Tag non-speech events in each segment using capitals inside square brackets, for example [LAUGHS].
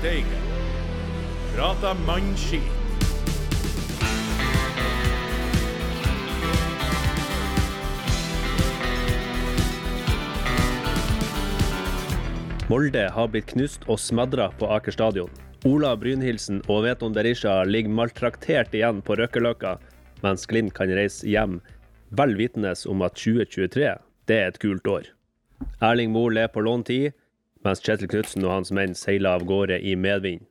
i. Prata mannskit. Molde har blitt knust og smadra på Aker stadion. Ola Brynhildsen og Veton Berisha ligger maltraktert igjen på Røkkeløkka, mens Glimt kan reise hjem vel vitende om at 2023 det er et kult år. Erling Moe er på lånt tid, mens Kjetil Knutsen og hans menn seiler av gårde i medvind.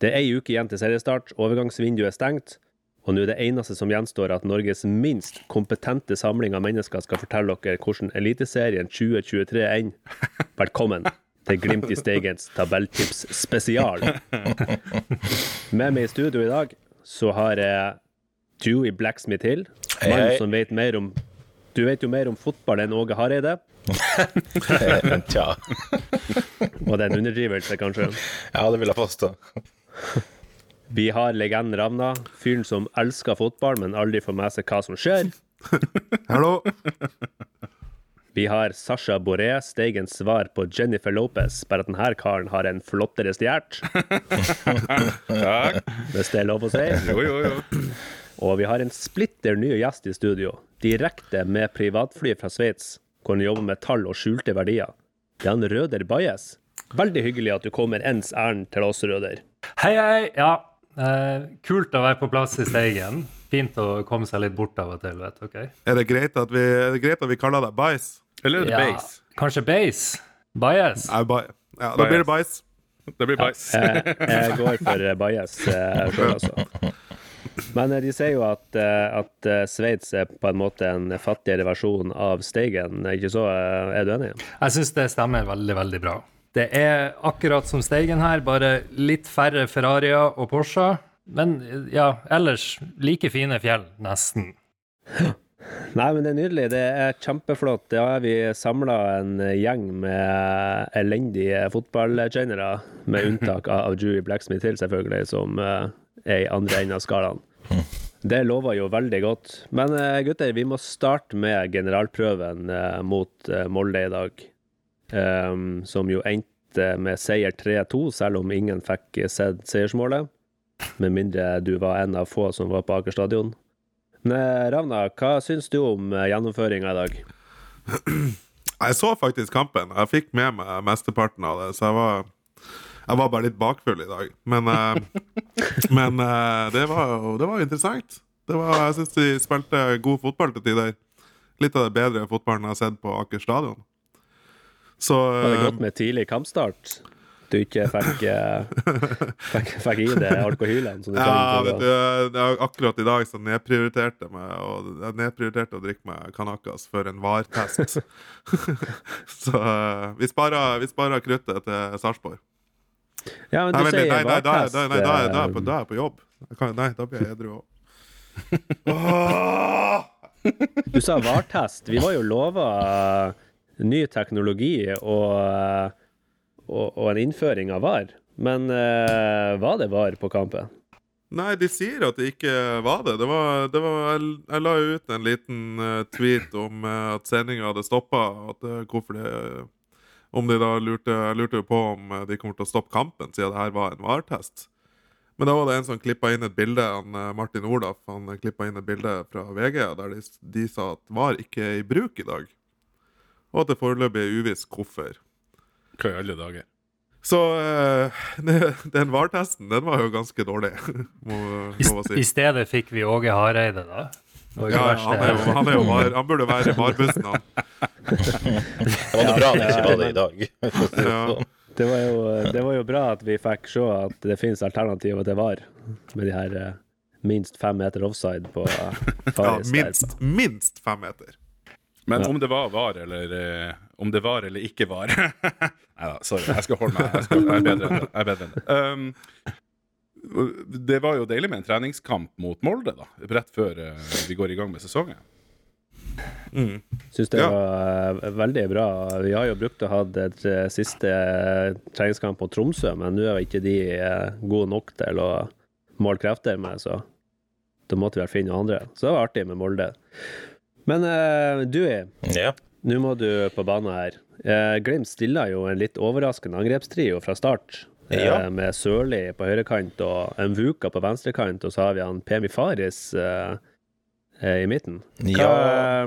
Det er ei uke igjen til seriestart, overgangsvinduet er stengt, og nå er det eneste som gjenstår at Norges minst kompetente samling av mennesker skal fortelle dere hvordan Eliteserien 2023 ender. Velkommen til Glimt i Steigens tabelltips spesial. Med meg i studio i dag så har jeg Dewey Blacksmith Hill, mannen som vet mer om Du vet jo mer om fotball enn Åge Hareide. Tja. [LAUGHS] Og det en underdrivelse, kanskje. Ja, det vil jeg påstå. Vi har legenden Ravna, fyren som elsker fotball, men aldri får med seg hva som skjer. Hallo. Vi har Sasha Boré, Steigens svar på Jennifer Lopez, bare at denne karen har en flottere stjert, Takk. hvis det er lov å si. Jo, jo, jo. Og vi har en splitter ny gjest i studio, direkte med privatfly fra Sveits, hvor han jobber med tall og skjulte verdier. Det er han Røder Bajes. Veldig hyggelig at du kommer ens ærend til oss, Røder. Hei, hei. Ja, eh, kult å være på plass i Steigen. Fint å komme seg litt bort av og til, vet dere. Er det greit at vi, er det greit at vi kaller deg Bæsj? Eller er det base? Kanskje base? Bias? Nei, ba- Ja, da blir det Bæsj. Det blir base. Jeg, jeg går for Bajes sjøl, [LAUGHS] altså. Men eh, de sier jo at, eh, at eh, Sveits er på en måte en fattigere versjon av Steigen, ikke så? Er du enig? Jeg syns det stemmer veldig, veldig bra. Det er akkurat som Steigen her, bare litt færre Ferrarier og Porscher. Men ja, ellers like fine fjell, nesten. [LAUGHS] Nei, men det er nydelig. Det er kjempeflott. Da er vi samla en gjeng med elendige fotballkjennere, med unntak av Dewey Blacksmith Hill, selvfølgelig, som er i andre enden av skalaen. Det lover jo veldig godt. Men eh, gutter, vi må starte med generalprøven eh, mot eh, Molde i dag. Um, som jo endte med seier 3-2, selv om ingen fikk sett seiersmålet. Med mindre du var en av få som var på Aker stadion. Ravna, hva syns du om gjennomføringa i dag? Jeg så faktisk kampen. Jeg fikk med meg mesteparten av det, så jeg var, jeg var bare litt bakfull i dag. Men, [LAUGHS] [LAUGHS] men uh, det, var, det var interessant. Det var, jeg syns de spilte god fotball til tider. Litt av det bedre fotballen jeg har sett på Aker stadion. Så Var det eh, godt med tidlig kampstart? Du ikke fikk, eh, [LAUGHS] fikk, fikk i deg alkohylen? Som du Ja, vet du, det akkurat i dag så nedprioriterte meg og jeg nedprioriterte å drikke meg Kanakas for en VAR-test. [LAUGHS] så eh, vi sparer, vi sparer kruttet til Sarpsborg. Ja, men Nei, du vent sier nei, nei, da, da, da, da, er jeg på, da er jeg på jobb. Jeg kan, nei, da blir jeg edru òg. [LAUGHS] Du sa VAR-test. Vi var jo lova ny teknologi og, og, og en innføring av VAR. Men uh, var det VAR på kampen? Nei, de sier at det ikke var det. det, var, det var, jeg, jeg la ut en liten eh, tweet om eh, at sendinga hadde stoppa. Hvorfor det Om de da lurte Jeg lurte jo på om eh, de kommer til å stoppe kampen, siden det her var en VAR-test. Men da var det en som klippa inn et bilde, han, eh, Martin Olaf, han klippa inn et bilde fra VG der de, de sa at VAR ikke er i bruk i dag. Og at det foreløpig er uvisst hvorfor. Hva i alle dager? Så eh, [LAUGHS] den VAR-testen, den var jo ganske dårlig, [LAUGHS] må må si. I stedet fikk vi Åge Hareide, da. Det var ikke Ja, han, det. er jo, han, er jo var, han burde være i varbussen, han. Det var noe bra det ikke var det i dag. Ja. sånn. Det var, jo, det var jo bra at vi fikk se at det finnes alternativer til VAR, med de her eh, minst fem meter offside på uh, Ja, minst, minst fem meter. Men om det var var eller eh, Om det var eller ikke var [LAUGHS] Nei da, sorry. Jeg skal holde meg. Jeg, skal, jeg er bedre enn det. Jeg er bedre enn det. Um, det var jo deilig med en treningskamp mot Molde, da. Rett før eh, vi går i gang med sesongen. Syns det Ja. var eh, veldig bra. Vi har jo brukt å ha et eh, siste treningskamp på Tromsø, men nå er ikke de gode nok til å måle krefter med, så da måtte vi vel finne andre. Så det var artig med Molde. Men uh, Dewey, Ja. nå må du på banen her. Uh, Glimt stiller jo en litt overraskende angrepstrio fra start. Eh, Ja. med Sørli på høyrekant og Mvuka på venstrekant, og så har vi han Pemi Faris eh, eh, i midten. Hva, Ja. eh,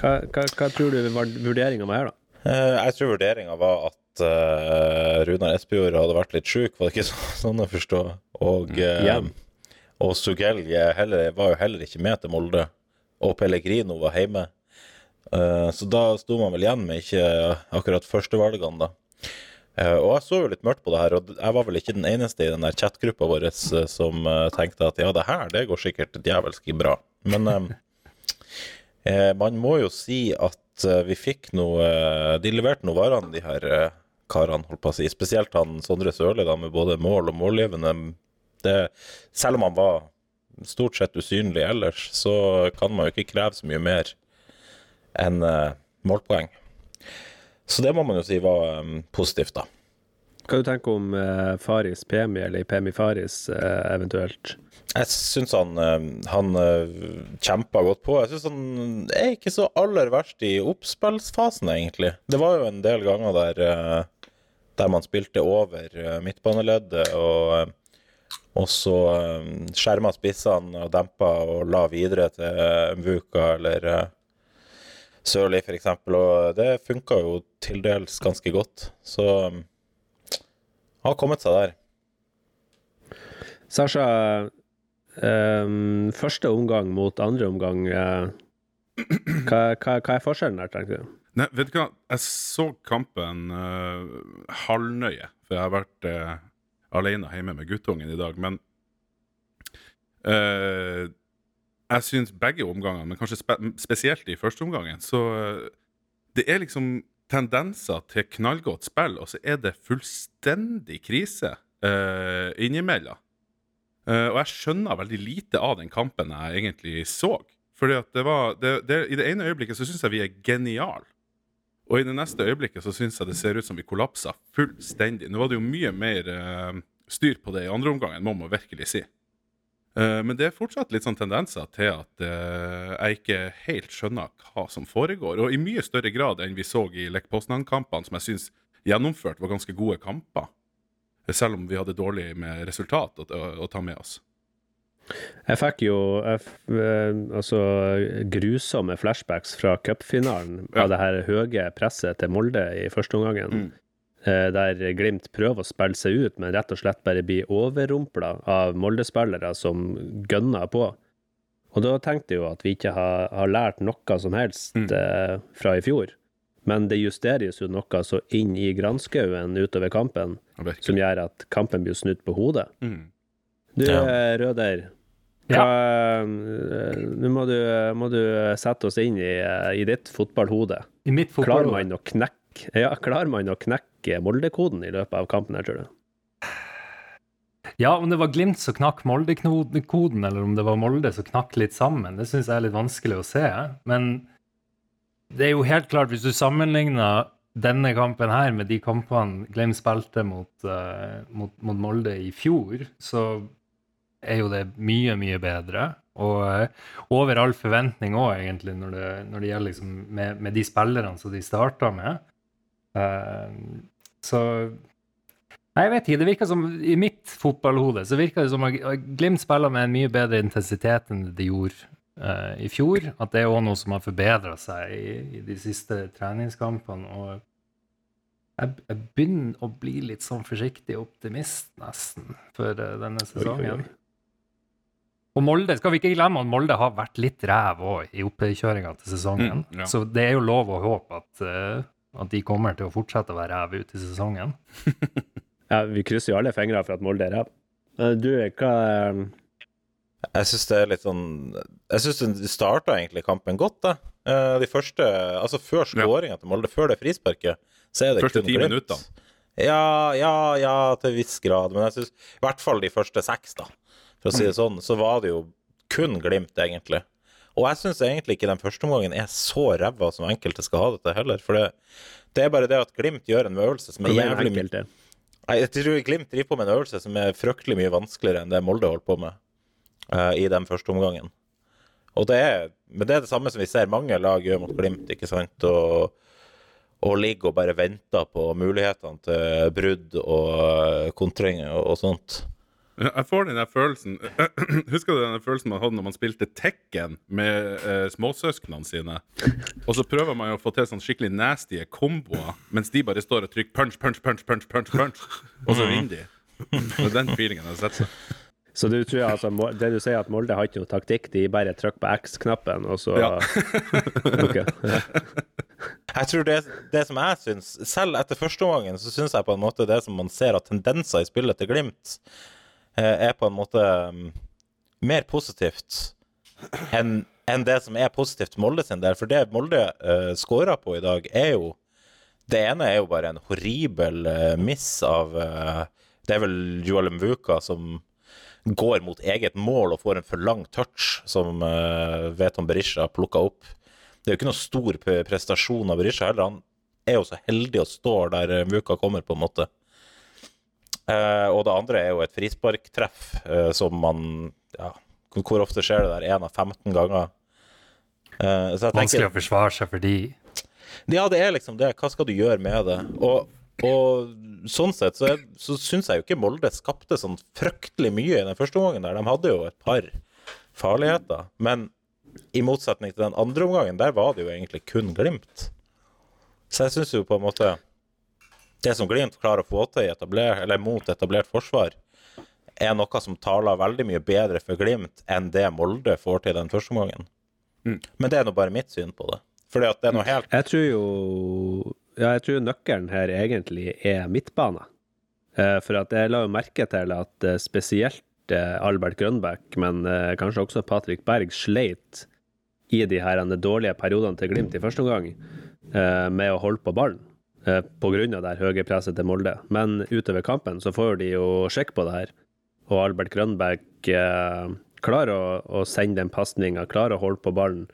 hva, hva, hva tror du vurderinga var her, da? Eh, jeg tror vurderinga var at uh, Runar Espejord hadde vært litt sjuk, var det ikke så, [LAUGHS] sånn å forstå? Og, uh, yeah. og Sugelje var jo heller ikke med til Molde. Og Pellegrino var hjemme. Uh, så da sto man vel igjen med ikke akkurat førstevalgene, da. Eh, og jeg så jo litt mørkt på det her, og jeg var vel ikke den eneste i den der chatgruppa vår eh, som eh, tenkte at ja, det her, det går sikkert djevelsk bra. Men eh, [LAUGHS] man må jo si at vi fikk noe De leverte noe varene, de her karene, holdt på å si. Spesielt han Sondre Sørli, da, med både mål og målgivende. Det, selv om han var stort sett usynlig ellers, så kan man jo ikke kreve så mye mer enn målpoeng. Så det må man jo si var um, positivt, da. Hva du tenker om eh, Faris Pemi, eller Pemi Faris eh, eventuelt? Jeg syns han, eh, han eh, kjempa godt på. Jeg syns han er ikke så aller verst i oppspillsfasen, egentlig. Det var jo en del ganger der, eh, der man spilte over eh, midtbaneleddet, og, og så skjerma spissene og dempa og la videre til Mvuka eller Sørli, f.eks. Og det funka jo til dels ganske godt. Så han har kommet seg der. Sasha, um, første omgang mot andre omgang, uh, [CLEARS THROAT] hva, hva, hva er forskjellen der, tenker du? Nei, vet du hva? Jeg så kampen uh, halvnøye, for jeg har vært uh, alene hjemme med guttungen i dag. Men eh, jeg syns begge omgangene, men kanskje spe spesielt i første omgangen, så eh, Det er liksom tendenser til knallgodt spill, og så er det fullstendig krise uh, innimellom. Uh, og jeg skjønner veldig lite av den kampen jeg egentlig så. Fordi at I det ene øyeblikket så syns jeg vi er geniale. Og i det neste øyeblikket så syns jeg det ser ut som vi kollapsa fullstendig. Nå var det jo mye mer uh, styr på det i andre omgangen, må man virkelig si. Eh, men det er fortsatt litt sånn tendenser til at eh, jeg ikke helt skjønner hva som foregår. Og i mye større grad enn vi så i Lech Poznan-kampene, som jeg syns gjennomført var ganske gode kamper. Selv om vi hadde dårlig med resultat å, å, å ta med oss. Jeg fikk jo jeg, eh, altså, grusomme flashbacks fra cupfinalen Ja. av det her høye presset til Molde i første omgang. Mm. Eh, Der Glimt prøver å spille seg ut, men rett og slett bare blir overrumpla av Molde-spillere som gønner på. Og da tenkte jeg jo at vi ikke har, har lært noe som helst Mm. eh, fra i fjor. Men det justeres jo noe så inn i granskauen utover kampen, Ja, som gjør at kampen blir snudd på hodet. Mm. Du, Ja. eh, Røder. Hva, eh, Nå må, du, må du sette oss inn i, i ditt fotballhode. I mitt fotballhode? Klarer man å knekke ja, klarer man å knekke Molde-koden i løpet av kampen her, tror du? Ja, om det var Glimt som knakk Molde-koden, eller om det var Molde som knakk litt sammen, det syns jeg er litt vanskelig å se. Men det er jo helt klart, hvis du sammenligner denne kampen her med de kampene Glimt spilte mot, uh, mot, mot Molde i fjor, så er jo det mye, mye bedre. Og uh, over all forventning òg, egentlig, når det, når det gjelder liksom med, med de spillerne som de starta med. Eh, så Nei, jeg vet ikke. Det virker som, I mitt fotballhode så virker det som at Glimt spiller med en mye bedre intensitet enn de gjorde uh, i fjor. At det er òg noe som har forbedra seg i, i de siste treningskampene. Og jeg, jeg begynner å bli litt sånn forsiktig optimist, nesten, for uh, denne sesongen. Og Molde, skal vi ikke glemme at Molde har vært litt ræv òg i oppkjøringa til sesongen. Mm, ja. Så det er jo lov å håpe at, eh, at de kommer til å fortsette å være ræv ut i sesongen. [LAUGHS] Ja, vi krysser jo alle fingre for at Molde er ræv. Eh, Du, hva eh, Jeg syns det er litt sånn Jeg syns de starta egentlig kampen godt, da. Eh, De første Altså før skåringa til Molde, før det frisparket, så er det Første kun ti minuttene. Ja, ja, ja, til en viss grad. Men jeg syns i hvert fall de første seks, da. For å si Mm. det sånn, så var det jo kun Glimt, egentlig. Og jeg syns egentlig ikke den første omgangen er så ræva som enkelte skal ha det til, heller. For det, det er bare det at Glimt gjør en øvelse som er jævlig mye? Jeg tror Glimt driver på med en øvelse som er fryktelig mye vanskeligere enn det Molde holdt på med uh, i den første omgangen. Og det er, men det er det samme som vi ser mange lag gjør mot Glimt, ikke sant? Og, og ligger og bare venter på mulighetene til brudd og eh, kontringer og, og sånt. Jeg får den der følelsen [CLEARS THROAT] Husker du den der følelsen man hadde når man spilte Tekken med eh, småsøsknene sine? Og så prøver man jo å få til sånn skikkelig nasty komboer, mens de bare står og trykker punch, punch, punch, punch, punch, punch, og så vinner de. Det er den feelingen jeg har sett seg. Så du tror altså, det du sier at Molde har ikke noe taktikk, de bare trykker på X-knappen, og så Ja. Jeg tror det, det som jeg syns, selv etter førsteomgangen, så syns jeg på en måte det som man ser av tendenser i spillet til Glimt, er på en måte mm, mer positivt enn enn det som er positivt Molde sin del. For det Molde uh, scorer på i dag, er jo Det ene er jo bare en horribel uh, miss av uh, Det er vel Joel Mvuka som går mot eget mål og får en for lang touch, som uh, Veton Berisha plukka opp. Det er jo ikke noe stor prestasjon av Berisha heller. Han er jo så heldig å stå der eh, Mvuka kommer, på en måte. Eh, og det andre er jo et frisparktreff uh, som man ja, hvor- ofte skjer det der? Én av 15 ganger? Uh, så jeg Vanskelig å forsvare seg for de. Ja, det er liksom det. Hva skal du gjøre med det? Og, og sånn sett så, er- så syns jeg jo ikke Molde skapte sånn fryktelig mye i den første omgangen der. De hadde jo et par farligheter. Men i motsetning til den andre omgangen, der var det jo egentlig kun Glimt. Så jeg syns jo på en måte Det som Glimt klarer å få til i etabler, eller mot etablert forsvar, er noe som taler veldig mye bedre for Glimt enn det Molde får til den første omgangen. Mm. Men det er nå bare mitt syn på det. Fordi at det er noe helt Jeg tror jo Ja, jeg tror nøkkelen her egentlig er midtbane. Eh, For at jeg la jo merke til at eh, spesielt eh, Albert Grønbæk, men kanskje også Patrick Berg, sleit i de her dårlige periodene til Glimt i første omgang med å holde på ballen. Eh, av det høye presset til Molde. Men utover kampen så får de jo sjekk på det her. Og Albert Grønberg eh, klarer å, å sende den pasninga, klarer å holde på ballen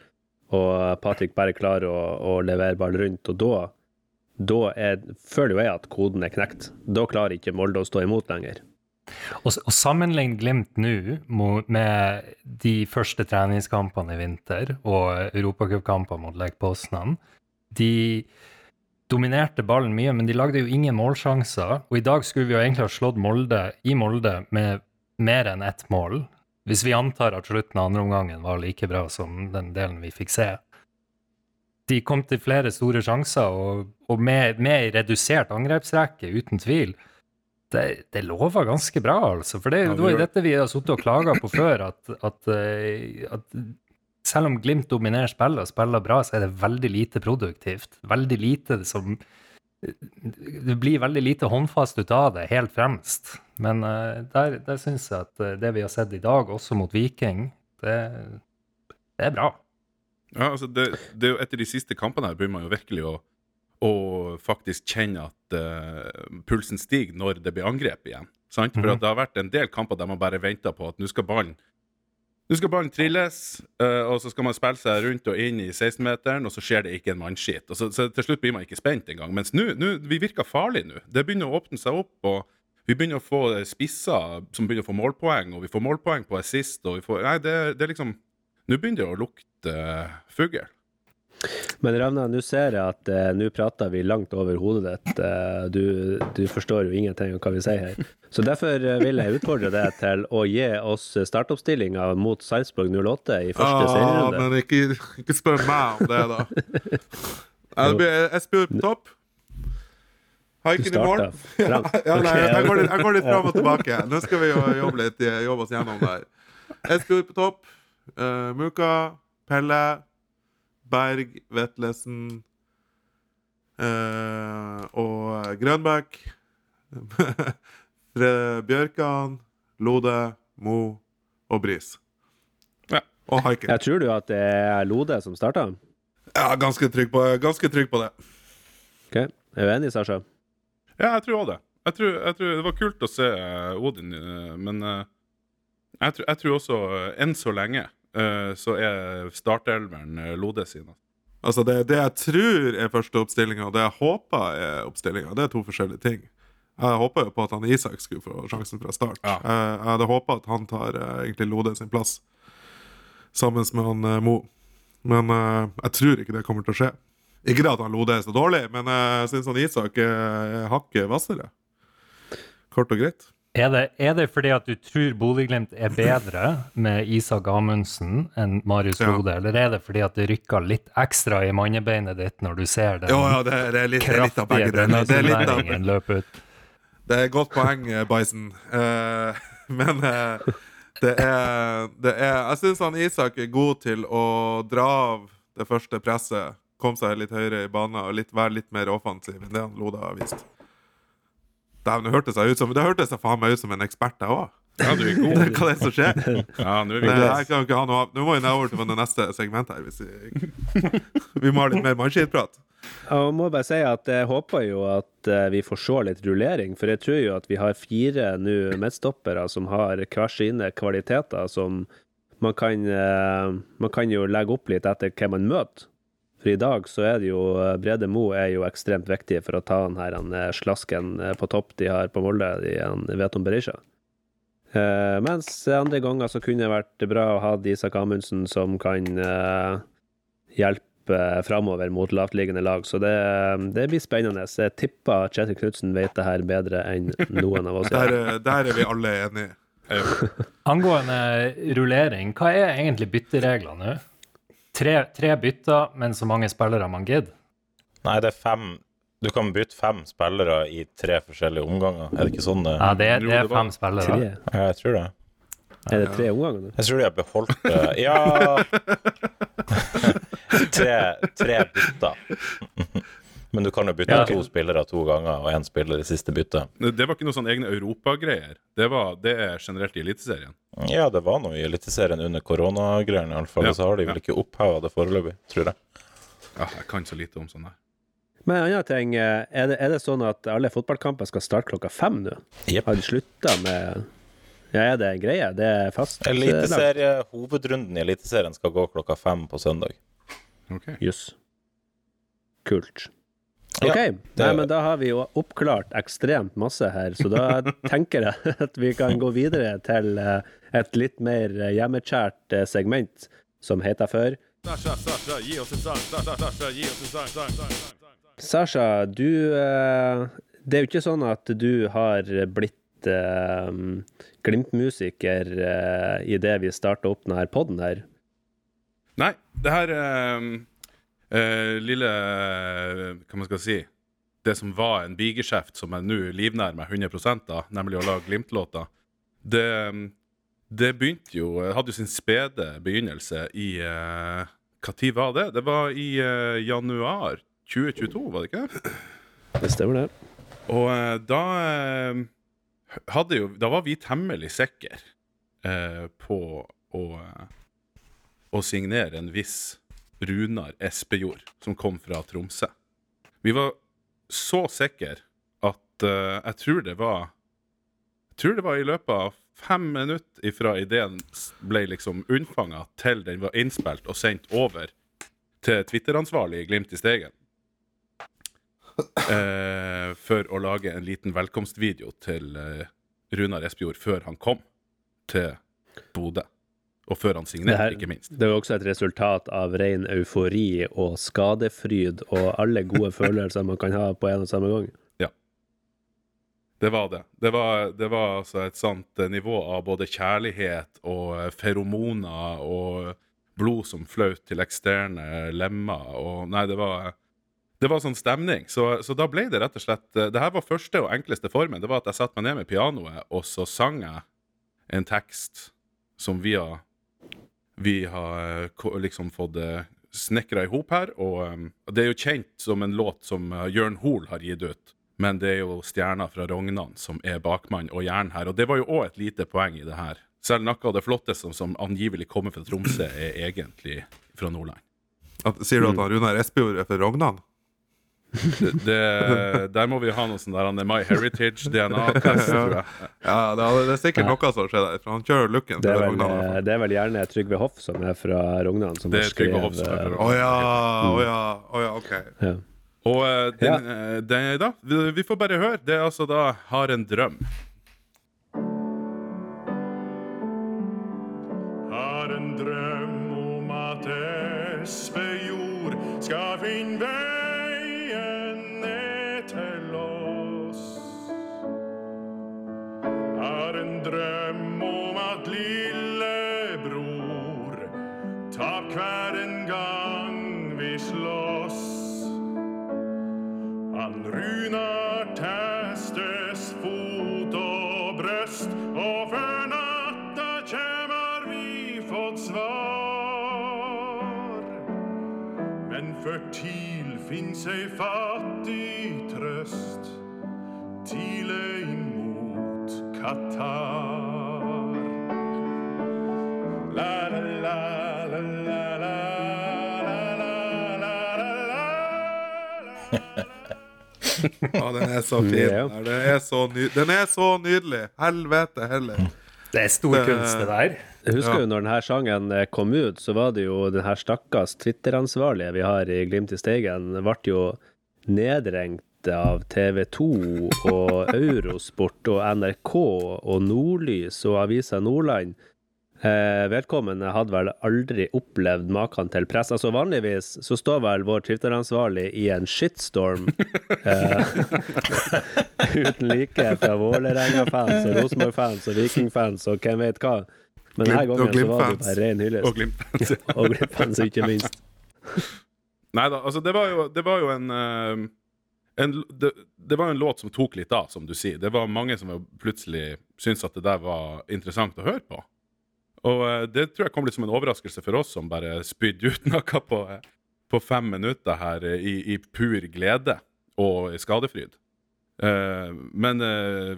og Patrick Berg klarer å, å levere ball rundt, og da, da er, føler jeg at koden er knekt. Da klarer ikke Molde å stå imot lenger. Og, å sammenligne Glimt nå med de første treningskampene i vinter og europacupkamper mot Lech Poznan De dominerte ballen mye, men de lagde jo ingen målsjanser. Og i dag skulle vi jo egentlig ha slått Molde i Molde med mer enn ett mål. Hvis vi antar at slutten av andre omgangen var like bra som den delen vi fikk se. De kom til flere store sjanser, og, og med, med redusert angrepsrekke, uten tvil det, det lover ganske bra, altså. For det, Ja, det var jo dette vi har sittet og klaga på før, at, at, eh, at selv om Glimt dominerer spillet og spiller bra, så er det veldig lite produktivt. Veldig lite som Det blir veldig lite håndfast ut av det, helt fremst. Men uh, der, der syns jeg at eh, det vi har sett i dag, også mot Viking, det, det er bra. Ja, altså det, det er jo Etter de siste kampene her begynner man jo virkelig å, å faktisk kjenne at uh, pulsen stiger når det blir angrep igjen. Sant? For Mhm. at det har vært en del kamper der man bare venter på at nå skal ballen nå skal ballen trilles, eh, og så skal man spille seg rundt og inn i 16-meteren, og så skjer det ikke en mannskitt. Så, så til slutt blir man ikke spent engang. Mens nå, vi virker farlige nå. Det begynner å åpne seg opp, og vi begynner å få spisser som begynner å få målpoeng, og vi får målpoeng på assist, og vi får Nei, det, det er liksom Nå begynner det å lukte uh, fugl. Men Ravna, nå ser jeg at eh, nå prater vi langt over hodet ditt. Eh, du, du forstår jo ingenting av hva vi sier her. Så derfor eh, vil jeg utfordre deg til å gi oss startoppstillinga mot Sarpsborg 08 i første Ah, serierunde. men ikke, ikke spør meg om det, da. [LAUGHS] Jeg, jeg spør på topp. Haiken i mål. [LAUGHS] Ja, ja, nei, jeg, går litt, jeg går litt fram og tilbake. Nå skal vi jo jobbe litt, jobbe oss gjennom det her. Espejord på topp. Uh, Muka, Pelle, Berg, Vetlesen eh, og Grønbæk. [LAUGHS] Bjørkan, Lode, Mo og Bris. Ja. Og Haiken. Jeg tror du at det er Lode som starta? Ja, ganske trygg på, ganske trygg på det. Ok, Er du enig, Sasha? Ja, jeg tror òg det. Jeg tror, jeg tror Det var kult å se eh, Odin, eh, men eh, jeg, tror, jeg tror også enn så lenge så er startelveren uh, Lode sin. Altså det, det jeg tror er første oppstillinga, og det jeg håper er oppstillinga, det er to forskjellige ting. Jeg håper jo på at han Isak skulle få sjansen fra start. Ja. Jeg, jeg hadde håpa at han tar eh, egentlig Lode sin plass, sammen med han eh, Mo. Men eh, jeg tror ikke det kommer til å skje. Ikke det at han Lode er så dårlig, men jeg syns han Isak er hakket hvassere. Kort og greit. Er det, er det fordi at du tror Bodø-Glimt er bedre med Isak Amundsen enn Marius Ja. Lode, eller er det fordi at det rykker litt ekstra i mannebeinet ditt når du ser den jo, ja, det det er, litt, kraftige Brønnøysundværingen løpe ut? Det er et godt poeng, eh, Bison. Uh, [LAUGHS] men uh, det er, det er Jeg syns han Isak er god til å dra av det første presset, komme seg litt høyere i banen og litt, være litt mer offensiv enn det han Lode har vist. Dæven, det hørtes jeg ut som Det hørtes jeg faen meg ut som en ekspert, jeg òg. Ja, du er god. [LAUGHS] Hva er det som skjer? [LAUGHS] Ja, nå er vi Det, jeg kan ikke ha noe Nå må vi over til det neste segment her. Hvis vi, [LAUGHS] vi må ha litt mer mannskittprat. Jeg må bare si at jeg håper jo at eh, vi får se litt rullering, for jeg tror jo at vi har fire nå midtstoppere som har hver sine kvaliteter som man kan, eh, man kan jo legge opp litt etter hvem man møter. For i dag så er det jo eh, Brede Mo er jo ekstremt viktig for å ta den her han, eh, slasken eh, på topp de har på Molde, de han Veton Berisha. Eh, mens andre ganger så kunne det vært bra å ha Isak Amundsen som kan eh, hjelpe framover mot lavtliggende lag. Så det, det blir spennende. Jeg tipper Kjetil Knutsen vet det her bedre enn noen av oss. [LAUGHS] Der, er- der er vi alle enige. [LAUGHS] Angående rullering, hva er egentlig byttereglene nå? Tre, tre bytter, men så mange spillere man gidder? Nei, det er fem Du kan bytte fem spillere i tre forskjellige omganger. Er det ikke sånn det Ja, det, er- det er det fem spillere. Tre. Ja, jeg tror det. Er det tre omganger? Jeg tror de har beholdt det Ja [LAUGHS] [LAUGHS] Tre, tre bytter. [LAUGHS] Men du kan jo bytte Ja. to spillere to ganger, og én spiller i siste bytte. Det var ikke noe sånn egne europagreier. Det, var- det er generelt i Eliteserien. Ja, det var noe i Eliteserien under koronagreiene, iallfall. Ja, så har de vel ja. ikke oppheva det foreløpig, tror jeg. Ja, jeg kan så lite om sånn her. Men en annen ting, eh, er det, er det sånn at alle fotballkamper skal starte klokka fem nå? Yep. Har de slutta med Ja, er det en greie? Det er fast? eh. Eliteserie, hovedrunden i Eliteserien skal gå klokka fem på søndag. Ok. Jøss. Kult. Ja, OK. det- Nei, men da har vi jo oppklart ekstremt masse her, så da tenker jeg at vi kan gå videre til eh, et litt mer eh, hjemmekjært eh, segment som heter for Sasha, Sasha, gi oss en sang. Sasha, Sasha, gi oss en sang. sang, sang, sang, sang. Sasha, du Det er jo ikke sånn at du har blitt eh, Glimt-musiker eh, idet vi starta opp denne poden her. Nei, det her eh, eh, lille eh, Hva man skal si Det som var en bigeskjeft som jeg nå livnærer meg 100% av, nemlig å lage Glimt-låter, det, det begynte jo det Hadde jo sin spede begynnelse i eh, tid var det? Det var i eh, januar 2022, var det ikke? Det stemmer, det. Og eh, da eh, hadde jo Da var vi temmelig sikre eh, på å, eh, å signere en viss Runar Espejord, som kom fra Tromsø. Vi var så sikre at uh, jeg tror det var Jeg tror det var i løpet av fem minutter ifra ideen ble liksom unnfanga, til den var innspilt og sendt over til Twitter-ansvarlig i Glimt i Steigen Uh, for å lage en liten velkomstvideo til uh, Runar Espejord før han kom til Bodø. Og før han her, ikke minst. det er jo også et resultat av ren eufori og skadefryd og alle gode [LAUGHS] følelser man kan ha på en og samme gang. Ja. Det var det. Det var, det var altså et sånt eh, nivå av både kjærlighet og eh, feromoner og blod som fløt til eksterne lemmer og Nei, det var det var sånn stemning. Så, så da ble det rett og slett eh, Det her var første og enkleste formen. Det var at jeg satte meg ned med pianoet, og så sang jeg en tekst som vi har vi har eh, liksom fått snekra i hop her. Og um, det er jo kjent som en låt som uh, Jørn Hoel har gitt ut. Men det er jo stjerna fra Rognan som er bakmann og jern her. Og det var jo òg et lite poeng i det her. Selv noe av det flotteste som, angivelig kommer fra Tromsø, er egentlig fra Nordland. At, sier du at Arun er Espejord er fra Rognan? Det, det, der må vi ha noe sånn der han er My Heritage-DNA-test, tror jeg. Ja, det er, det er sikkert noe som skjer der. For han kjører looken Det er vel, Rognan. eh, det er vel gjerne Trygve Hoff som er fra Rognan, som Det har er Trygve skrevet Hoff som er fra Å ja, å ja, oh, ja, OK. ja. Og eh, den, eh, den, da, vi, vi får bare høre. Det er altså da Har en drøm. Har en drøm om at Espejord skal finne drøm om at lillebror tap hver en gang vi slåss. Han Runar testes fot og brøst, og før natta kjemar vi fått svar. Men for TIL finnes ei fattig trøst, imot Qatar. La la la la la la la den er så fin. Den er så, den er så nydelig. Helvete heller. Det er stor kunst, det der. Jeg husker Ja. jo når denne sangen eh, kom ut, så var det jo den her stakkars Twitter-ansvarlige vi har i Glimt i Steigen, ble jo nedrengt av TV 2 og Eurosport og NRK og Nordlys og Avisa Nordland. Eh, vedkommende hadde vel aldri opplevd maken til press. Altså Vanligvis så står vel vår Twitter-ansvarlig i en shitstorm eh, [LAUGHS] uten like fra Vålerenga-fans og Rosenborg-fans og Viking-fans og hvem vet hva. Men denne gangen så var det bare ren hyllest. Og Glimt. [LAUGHS] Og Glimt-fans, ikke minst. Nei da, altså det var jo, det var jo en, eh, en det, det var en låt som tok litt av, som du sier. Det var mange som plutselig syntes at det der var interessant å høre på. Og eh, det tror jeg kom litt som en overraskelse for oss som bare spydde ut [LAUGHS] noe på, på fem minutter her eh, i, i pur glede og skadefryd. Eh, men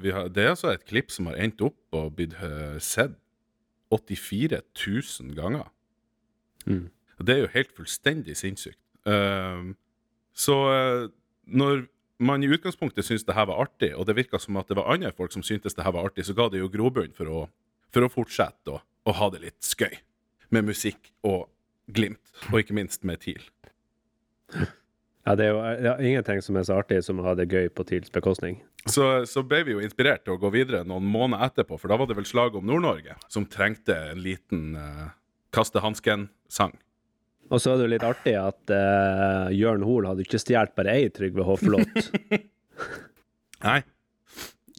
vi har, det er altså et klipp som har endt opp og blitt sett 84 000 ganger. Mm. Det er jo helt fullstendig sinnssykt. Så når man i utgangspunktet syntes det her var artig, og det virka som at det var andre folk som syntes det her var artig, så ga det jo grobunn for å, for å fortsette å, å ha det litt skøy med musikk og Glimt, og ikke minst med TIL. Ja, det er jo ja, ingenting som er så artig som å ha det gøy på TILs bekostning. Så, så ble vi jo inspirert til å gå videre noen måneder etterpå, for da var det vel slaget om Nord-Norge som trengte en liten uh, kaste hansken-sang. Og så er det jo litt artig at uh, Jørn Hoel hadde ikke stjålet bare ei Trygve Hoff-låt. [LAUGHS] Nei.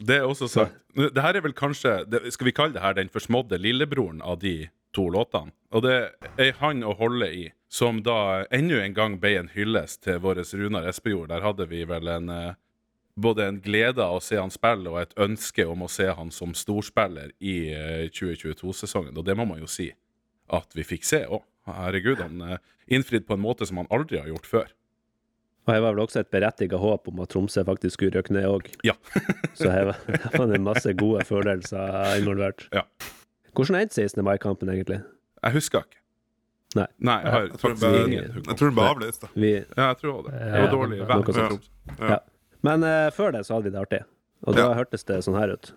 Det er også sagt. Det her er vel kanskje det, Skal vi kalle det her den forsmådde lillebroren av de to låtene? Og det er han å holde i, som da enda en gang ble en hyllest til vår Runar Espejord. Der hadde vi vel en uh, både en glede av å se han spille og et ønske om å se han som storspiller i eh, 2022-sesongen. Og det må man jo si at vi fikk se òg. Herregud, han uh, innfridde på en måte som han aldri har gjort før. Og jeg var vel også et berettiget håp om at Tromsø faktisk skulle røkke ned òg. Ja. [LAUGHS] Så her var her var det masse gode følelser involvert. Ja. Hvordan endte 16. mai-kampen egentlig? Jeg husker ikke. Nei. Nei, jeg har Jeg tror ble, jeg tror den ble avlyst. da. Vi, Ja, jeg tror det. Det Ja, var dårlig vær. ja. Men uh, før det så hadde vi det artig. Og da Ja. hørtes det sånn her ut.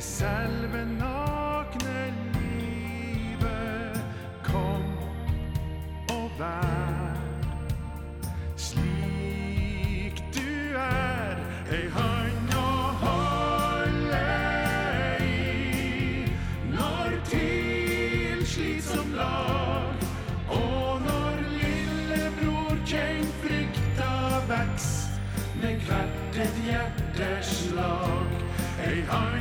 Selve nakne livet. Kom og vær slik du er, ei hand å holde i. Når TIL slit som lag, og når lillebror kjenn frykta veks med hvert et hjerteslag. Ei hand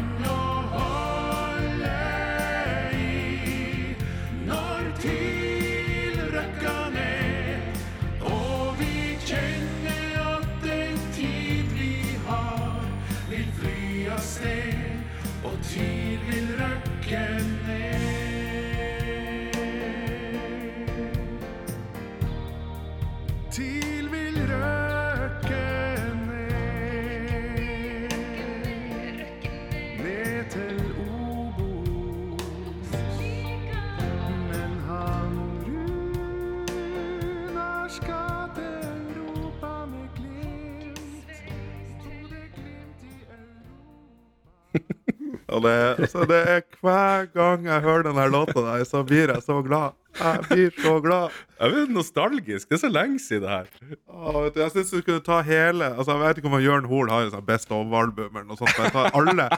Og det, altså, det er hver gang jeg hører denne låta der, så blir jeg så glad. Jeg blir så glad. Jeg blir nostalgisk. Det er så lenge siden det her. Åh, vet du, jeg syns du skulle ta hele altså, Jeg vet ikke om Jørn Hoel har en sånn Best of-album eller noe sånt. Men jeg tar alle,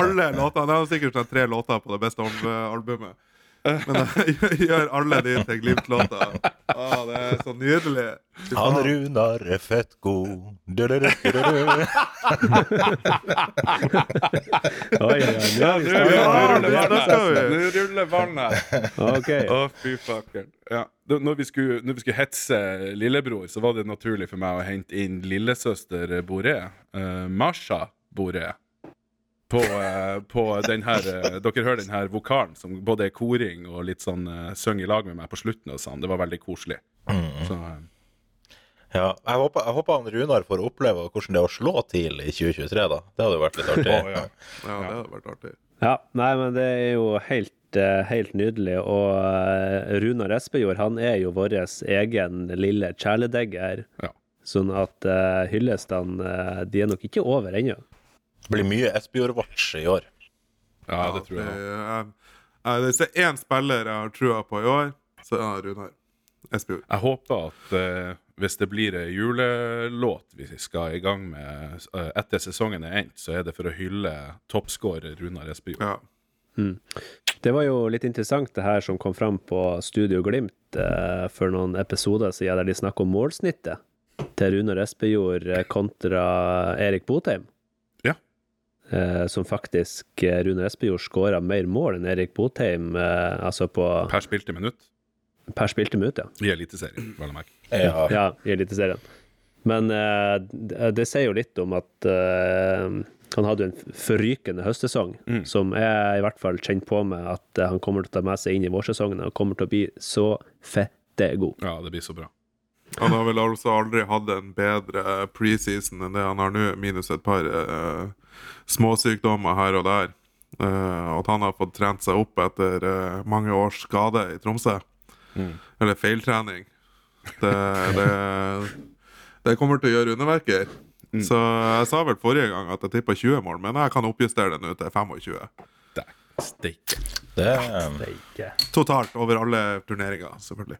alle låtene. Det er sikkert tre låter på det Best of-albumet. Men [LAUGHS] jeg gjør alle de til Glimt-låter. Å, Det er så nydelig. Han. Runar er fett god. Du-du-du-du-du. [LAUGHS] Oi, oi, oi. Ja. Nå ruller vannet. Okay. Å, fy fuckeren. Ja. Når, vi skulle, når vi skulle hetse lillebror, så var det naturlig for meg å hente inn lillesøster Boré. Uh, Masha Boré. På, eh, på den her eh, Dere hører den her vokalen som både er koring og litt sånn uh, synger i lag med meg på slutten og sånn. Det var veldig koselig. Så, eh, Ja, jeg håper, jeg håper han Runar får oppleve hvordan det er å slå TIL i 2023, da. Det hadde jo vært litt artig. oh, ja. Ja, det hadde vært artig. Ja, nei, men det er jo helt, eh, helt nydelig. Og eh, Runar Espejord, han er jo vår egen lille kjæledegger. Ja. Sånn at uh, hyllestene, eh, de er nok ikke over ennå. Det blir mye Espejord-watch i år. ja, det tror jeg. Det er- jeg- Hvis det er én spiller jeg har trua på i år, så er det Runar Espejord. Jeg håper at uh, hvis det blir ei julelåt vi skal i gang med uh, etter sesongen er endt, så er det for å hylle toppskårer Runar Espejord. Ja. Det var jo litt interessant det her som kom fram på Studio Glimt eh, for noen episoder siden, der de snakket om målsnittet til Runar Espejord eh, kontra Erik Botheim. Eh, som faktisk Rune Runar Espejord skåra mer mål enn Erik Botheim, eh, altså på Per spilte minutt per spilte minutt, ja. i Eliteserien, vel å merke. Ja. Ja, i Eliteserien. Men eh, det, det sier jo litt om at eh, han hadde jo en forrykende høstsesong, Mm. som jeg i hvert fall kjenner på med at eh, han kommer til å ta med seg inn i vårsesongen og kommer til å bli så fette god. Ja, det blir så bra. Han har vel altså aldri hatt en bedre preseason enn det han har nå, minus et par eh, småsykdommer her og der. Uh, at han har fått trent seg opp etter uh, mange års skade i Tromsø. Eller feiltrening. Det, det, det kommer til å gjøre underverker. Så jeg sa vel forrige gang at jeg tippa 20 mål, men jeg kan oppjustere det nå til 25. Der. Steike. Det, Totalt over alle turneringer, selvfølgelig.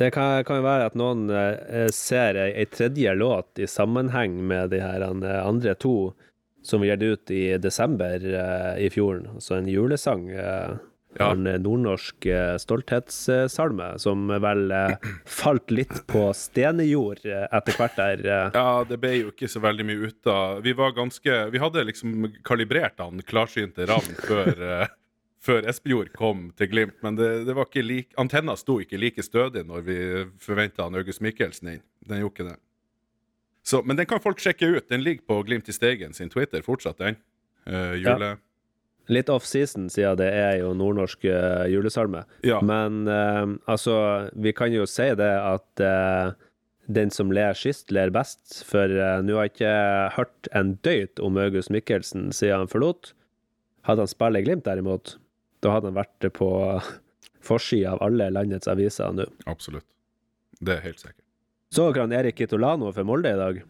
Det kan, kan jo være at noen eh, ser ei, ei tredje låt i sammenheng med de her eh, andre to som vi gitt ut i desember eh, i fjor. Altså en julesang. eh, Ja. En nordnorsk eh, stolthetssalme som vel eh, falt litt på stenejord eh, etter hvert der. eh. Ja, det ble jo ikke så veldig mye ut av Vi var ganske Vi hadde liksom kalibrert han klarsynte Ravn før, eh, før Espejord kom til Glimt, men det, det var ikke like, antenna sto ikke like stødig når vi forventa August Mikkelsen inn. Den gjorde ikke det. Så, men den kan folk sjekke ut. Den ligger på Glimt i Steigen sin Twitter fortsatt, den. Uh, jule... Litt off-season, siden det er jo nordnorsk uh, julesalme. Ja. Men uh, altså, vi kan jo si det at eh, den som ler sist, ler best. For eh, nå har jeg ikke hørt en døyt om August Mikkelsen siden han forlot. Hadde han spilt i Glimt, derimot, da hadde han vært på forsida av alle landets aviser nå. Absolutt. Det er helt sikkert. Så dere han Erik Kitolano for Molde i dag?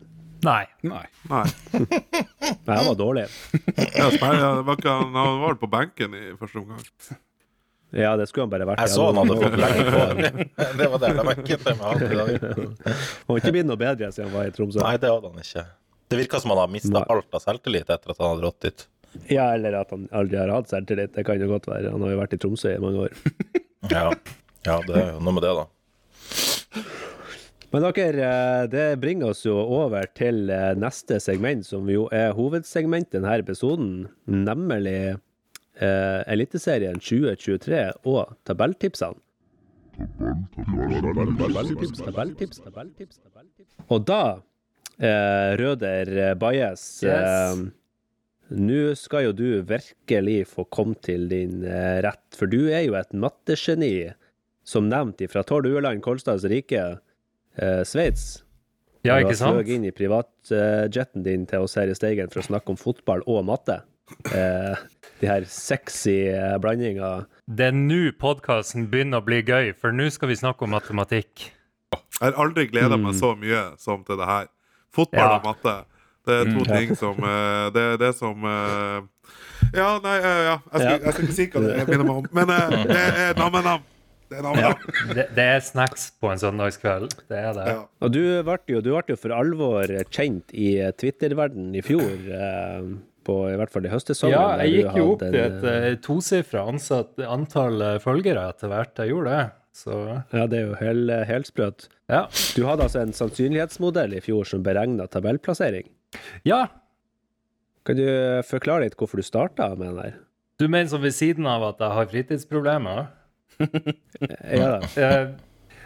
Nei. Nei. Nei. [LAUGHS] Nei, han var dårlig. Ja, spør- ja, det var ikke, han han var vel på benken i første omgang. Ja, det skulle han bare vært. jeg så han hadde fått lenge kvar. [LAUGHS] Det var det jeg merket med han i dag. Han har ikke blitt noe bedre siden han var i Tromsø. Nei, det hadde han ikke. Det virka som han har mista alt av selvtillit etter at han hadde rått dit. Ja, eller at han aldri har hatt selvtillit. Det kan jo godt være. Han har jo vært i Tromsø i mange år. Ja, ja det er jo noe med det, da. Men dere, eh, det bringer oss jo over til eh, neste segment, som jo er hovedsegment denne episoden, nemlig eh, Eliteserien 2023 og tabelltipsene. Tabelltips, tabelltips, tabelltips, tabelltips. Og da, eh, Røder Bajes, eh, nå skal jo du virkelig få komme til din eh, rett, for du er jo et mattegeni, som nevnt ifra Tord Ueland, Kolstads rike, eh, Sveits. Ja, Du har fløyet inn i privatjetten din til oss her i Steigen for å snakke om fotball og matte. Eh, de her sexy eh, blandinga. Det er nå podkasten begynner å bli gøy, for nå skal vi snakke om matematikk. Jeg har aldri gleda meg så mye som til det her. Fotball Ja. og matte. Det er to Mm. ting som eh, Det er det som eh, Ja, nei, ja. Jeg, skal, jeg skal ikke si hva det minner meg om. Men eh, det er nam-nam. Det er nam-nam. [LAUGHS] Det, det er snacks på en søndagskveld. Det er det. Ja. Og du ble jo, du ble jo for alvor kjent i Twitter-verdenen i fjor, eh, på i hvert fall i høstsesongen. Ja, jeg gikk jo opp til et eh, tosifra antall eh, følgere etter hvert. Jeg gjorde det. Så Ja, det er jo hel, helsprøtt. ja. Du hadde altså en sannsynlighetsmodell i fjor som beregna tabellplassering. ja. Kan du forklare litt hvorfor du starta med den der? Du mener som ved siden av at jeg har fritidsproblemer? Ja, da. Eh,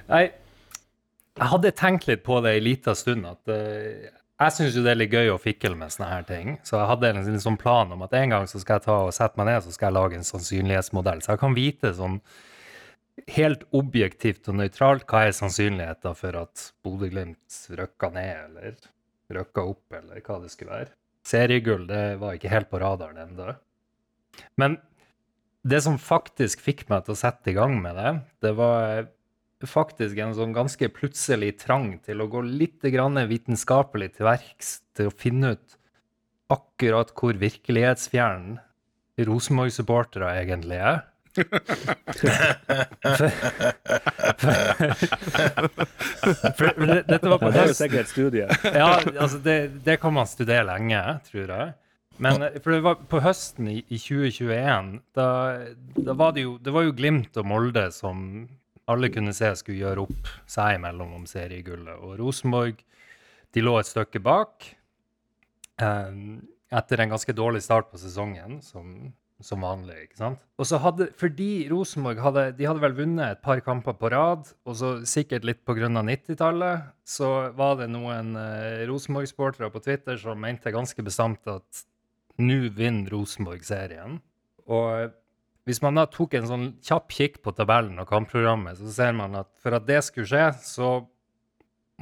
Nei, jeg hadde tenkt litt på det i lita stund. at eh, Jeg syns jo det er litt gøy å fikle med sånne her ting. Så jeg hadde en sånn- sånn plan om at en gang så skal jeg ta og sette meg ned så skal jeg lage en sannsynlighetsmodell. Så jeg kan vite sånn helt objektivt og nøytralt hva er sannsynligheten for at Bodø-Glimt røkka ned eller røkka opp, eller hva det skulle være. Seriegull det var ikke helt på radaren ennå. Men det som faktisk fikk meg til å sette i gang med det, det var faktisk en sånn ganske plutselig trang til å gå litt vitenskapelig til verks, til å finne ut akkurat hvor virkelighetsfjern Rosenborg-supportere egentlig er. For, for det, dette var på Ja, det er jo sikkert studiet. Ja, altså det, det kan man studere lenge, tror jeg. Men eh, for det var på høsten i, i 2021, da, da var det jo Det var jo Glimt og Molde som alle kunne se skulle gjøre opp seg imellom om seriegullet. Og Rosenborg de lå et stykke bak eh, etter en ganske dårlig start på sesongen, som, som vanlig. ikke sant? Og så hadde, Fordi Rosenborg hadde, de hadde vel vunnet et par kamper på rad, og så sikkert litt pga. 90-tallet, så var det noen eh, Rosenborg-sportere på Twitter som mente ganske bestemt at nå vinner Rosenborg serien. Og hvis man da tok en sånn kjapp kikk på tabellen og kampprogrammet, så ser man at for at det skulle skje, så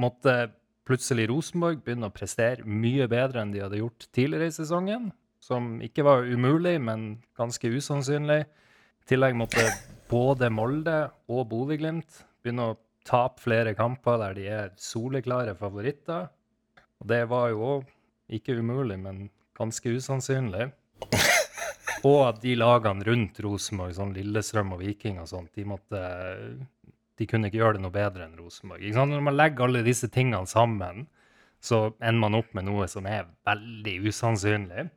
måtte plutselig Rosenborg begynne å prestere mye bedre enn de hadde gjort tidligere i sesongen. Som ikke var umulig, men ganske usannsynlig. I tillegg måtte både Molde og Bodø-Glimt begynne å tape flere kamper der de er soleklare favoritter. Og det var jo òg ikke umulig, men ganske usannsynlig. [LAUGHS] Og at de lagene rundt Rosenborg, sånn Lillestrøm og Viking og sånt, de måtte De kunne ikke gjøre det noe bedre enn Rosenborg. Ikke sant? Når man legger alle disse tingene sammen, så ender man opp med noe som er veldig usannsynlig.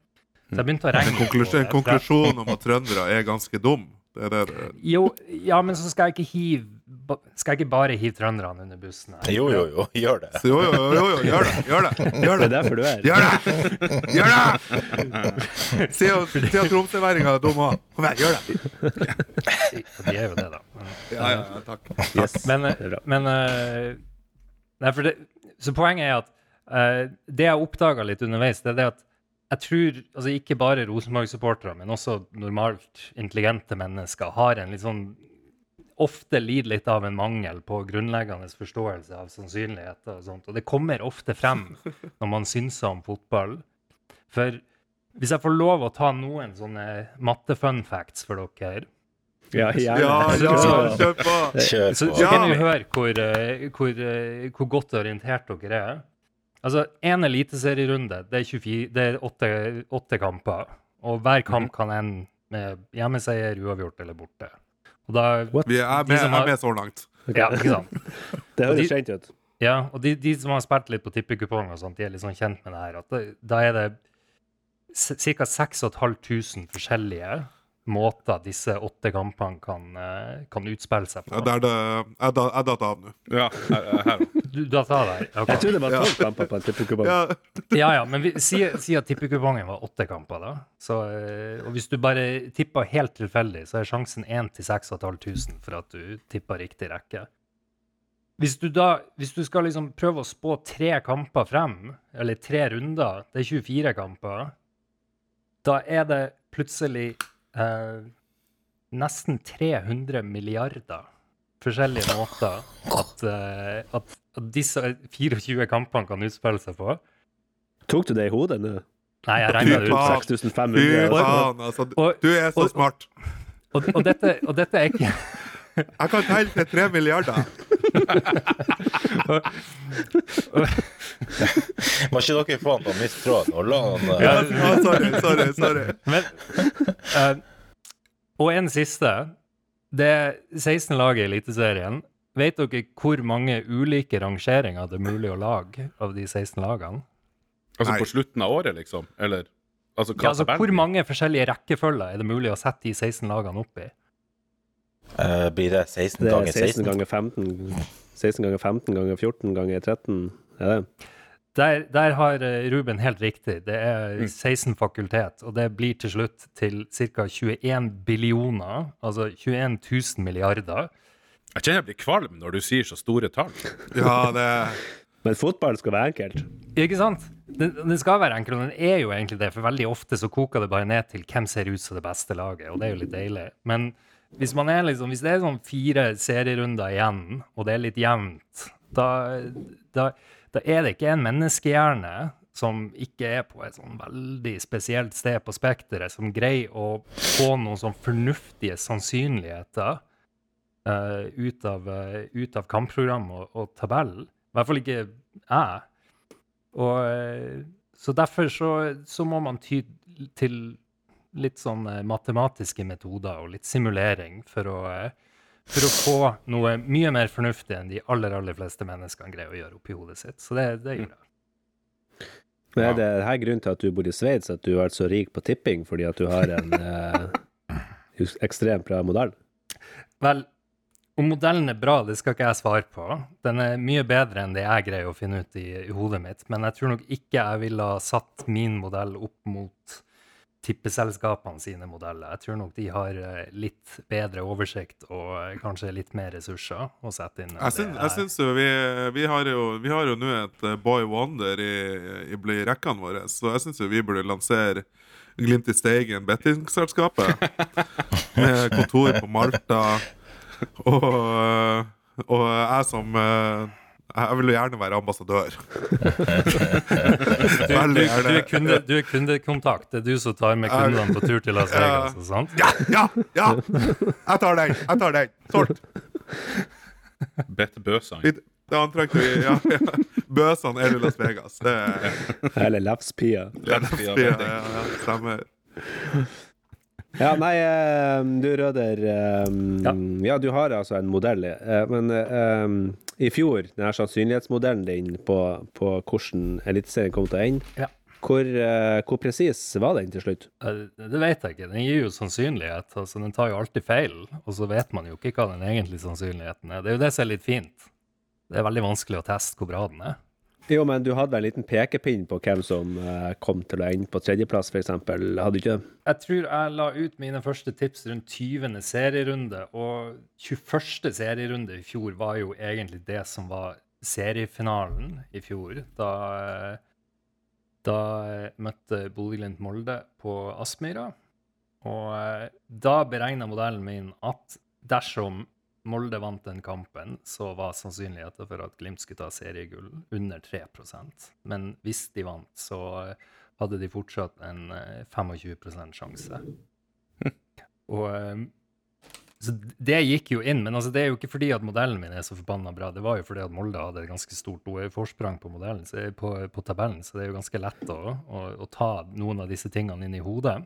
Så jeg begynte å regne på det. en konklusjon om at trøndere er ganske dum. Det er det Jo, ja, men så skal jeg ikke hive Skal jeg ikke bare hive trønderne under bussen her? Jo, jo, jo, gjør det. Jo, jo, jo, jo, gjør det. Gjør det. Gjør Det det. er derfor du er her. Gjør det! Gjør det! Si at, si at tromsøværinger er dumme òg. Kom igjen, gjør det! De er jo det, da. Ja, ja, ja, takk. Yes. Men, men eh, Nei, for det, Så poenget er at uh, det jeg oppdaga litt underveis, det er det at jeg tror altså ikke bare Rosenborg-supportere, men også normalt intelligente mennesker har en litt sånn Ofte lider litt av en mangel på grunnleggende forståelse av sannsynligheter og sånt. Og det kommer ofte frem når man synser om fotball. For hvis jeg får lov å ta noen sånne matte-fun facts for dere Ja. Ja, ja, kjør på! Kjør så, på. så kan du høre hvor, eh, hvor, eh, hvor godt orientert dere er. Altså, én eliteserierunde, det er, 24, det er åtte, åtte kamper. Og hver kamp kan ende med hjemmeseier, uavgjort eller borte. Og da, Vi er med, har, er med så langt. ja, ikke sant? [LAUGHS] Det høres kjent ut. Ja, og de, de som har spilt litt på tippekupong og sånt, de er litt sånn kjent med det her. At det, da er det ca. 6500 forskjellige måter disse åtte kampene kan, eh, kan utspille seg på. Ja, det er det Jeg jeg datt av nå. Ja, her. her. Du, da tar jeg deg. Jeg trodde det var tolv kamper på en tippekupong. Ja, Ja, ja, men si, si at tippekupongen var åtte kamper, da. Så, eh, og hvis du bare tipper helt tilfeldig, så er sjansen 1 til 6500 for at du tipper riktig rekke. Hvis du da hvis du skal liksom prøve å spå tre kamper frem, eller tre runder, det er 24 kamper, da er det plutselig eh, nesten 300 milliarder forskjellige måter at, eh, at, at disse 24 kampene kan utspille seg på. Tok du det i hodet nå? Nei, jeg regna det ut. 6500. Fy faen, altså. Du er så og- smart. Og, og, dette, og dette er ikke [LAUGHS] Jeg kan telle til tre milliarder. [LAUGHS] Må ikke dere få han til å miste tråden? Og la han eh, ja, sorry, sorry. sorry. Men, uh, og en siste. Det er 16 lag i Eliteserien. Vet dere hvor mange ulike rangeringer det er mulig å lage av de 16 lagene? Altså Nei. på slutten av året, liksom? Eller altså, Ja, altså, hvor mange forskjellige rekkefølger er det mulig å sette de 16 lagene opp i? Uh, Blir det 16 Det er ganger 16 16? ganger 15 16 ganger 15 ganger 14 ganger 13. Er det? Der, der har eh, Ruben helt riktig. Det er Mm. 16 fakultet, og det blir til slutt til ca. 21 billioner, altså 21 000 milliarder. Jeg kjenner jeg blir kvalm når du sier så store tall. Ja, det Men fotball skal være enkelt. Ikke sant? Det, det skal være enkelt, og den er jo egentlig det, for veldig ofte så koker det bare ned til hvem ser ut som det beste laget, og det er jo litt deilig. Men hvis, man er liksom, hvis det er sånn fire serierunder igjen, og det er litt jevnt, da, da, da er det ikke en menneskehjerne som ikke er på et sånn veldig spesielt sted på spekteret, som greier å få noen sånn fornuftige sannsynligheter eh, ut, av, uh, ut av kampprogram og, og tabell. I hvert fall ikke jeg. Og, uh, så derfor så, så må man ty til litt sånn matematiske metoder og litt simulering for å, for å få noe mye mer fornuftig enn de aller, aller fleste menneskene greier å gjøre oppi hodet sitt. Så det, det gjør jeg. Men er det her grunnen til at du bor i Sveits, at du er så rik på tipping fordi at du har en eh, [LAUGHS] ekstremt bra modell? Vel, om modellen er bra, det skal ikke jeg svare på. Den er mye bedre enn det jeg greier å finne ut i, i hodet mitt. Men jeg tror nok ikke jeg ville ha satt min modell opp mot tippeselskapene sine modeller. Jeg tror nok de har eh, litt bedre oversikt og eh, kanskje litt mer ressurser å sette inn. Jeg jeg syns jo vi, vi har jo Vi har jo nå et eh, Boy Wonder i, i, i rekkene våre, så jeg syns jo vi burde lansere Glimt i Steigen bettingselskapet. [LAUGHS] med kontor på Malta. [LAUGHS] Og, og jeg som eh, Jeg vil jo gjerne være ambassadør. [LAUGHS] Du, du, du, er kunde, du er kundekontakt. Det er du som tar med kundene på tur til Las Vegas. sant? Ja, ja, ja! Jeg tar den! Jeg tar den! Solgt! Bette Bøsang. Det antrekket vi ja, ja. Bøsene eller Las Vegas. Det er Eller Ja, ja, ja, ja, stemmer. Ja, nei, eh, du Røder eh, Ja. ja. du har altså en modell. eh, Men um, i fjor, denne sannsynlighetsmodellen din på, på hvordan Eliteserien kom til å ende, Ja. hvor, eh, hvor presis var den til slutt? Eh, Det vet jeg ikke. Den gir jo sannsynlighet. altså Den tar jo alltid feil, og så vet man jo ikke hva den egentlige sannsynligheten er. Det er jo det som er litt fint. Det er veldig vanskelig å teste hvor bra den er. Jo, men du hadde en liten pekepinn på hvem som eh, kom til å ende på tredjeplass, f.eks. Hadde du ikke det? Jeg tror jeg la ut mine første tips rundt 20. serierunde, og 21. serierunde i fjor var jo egentlig det som var seriefinalen i fjor. Da, eh, da eh, møtte Bodø-Glimt Molde på Aspmyra. Og da beregna modellen min at dersom Molde vant den kampen, så var sannsynligheten for at Glimt skulle ta seriegull under 3% Men hvis de vant, så eh, hadde de fortsatt en eh, 25 sjanse. [LAUGHS] Og eh, Så det gikk jo inn, men altså, det er jo ikke fordi at modellen min er så forbanna bra. Det var jo fordi at Molde hadde et ganske stort forsprang på, modellen, på, på tabellen, så det er jo ganske lett å, å, å ta noen av disse tingene inn i hodet.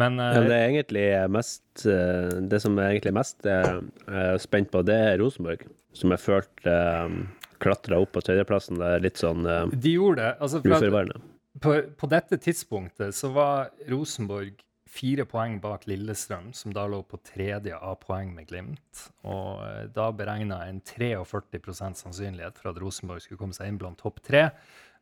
Men uh, Ja, det er egentlig mest eh, Det som jeg egentlig er mest er, eh, spent på, det er Rosenborg, som jeg følte uh, klatra opp på tredjeplassen. Det er litt sånn uh, de gjorde det. Altså, uforvarende. på, på dette tidspunktet så var Rosenborg fire poeng bak Lillestrøm, som da lå på tredje av poeng med Glimt. Og eh, da beregna en 43 sannsynlighet for at Rosenborg skulle komme seg inn blant topp tre,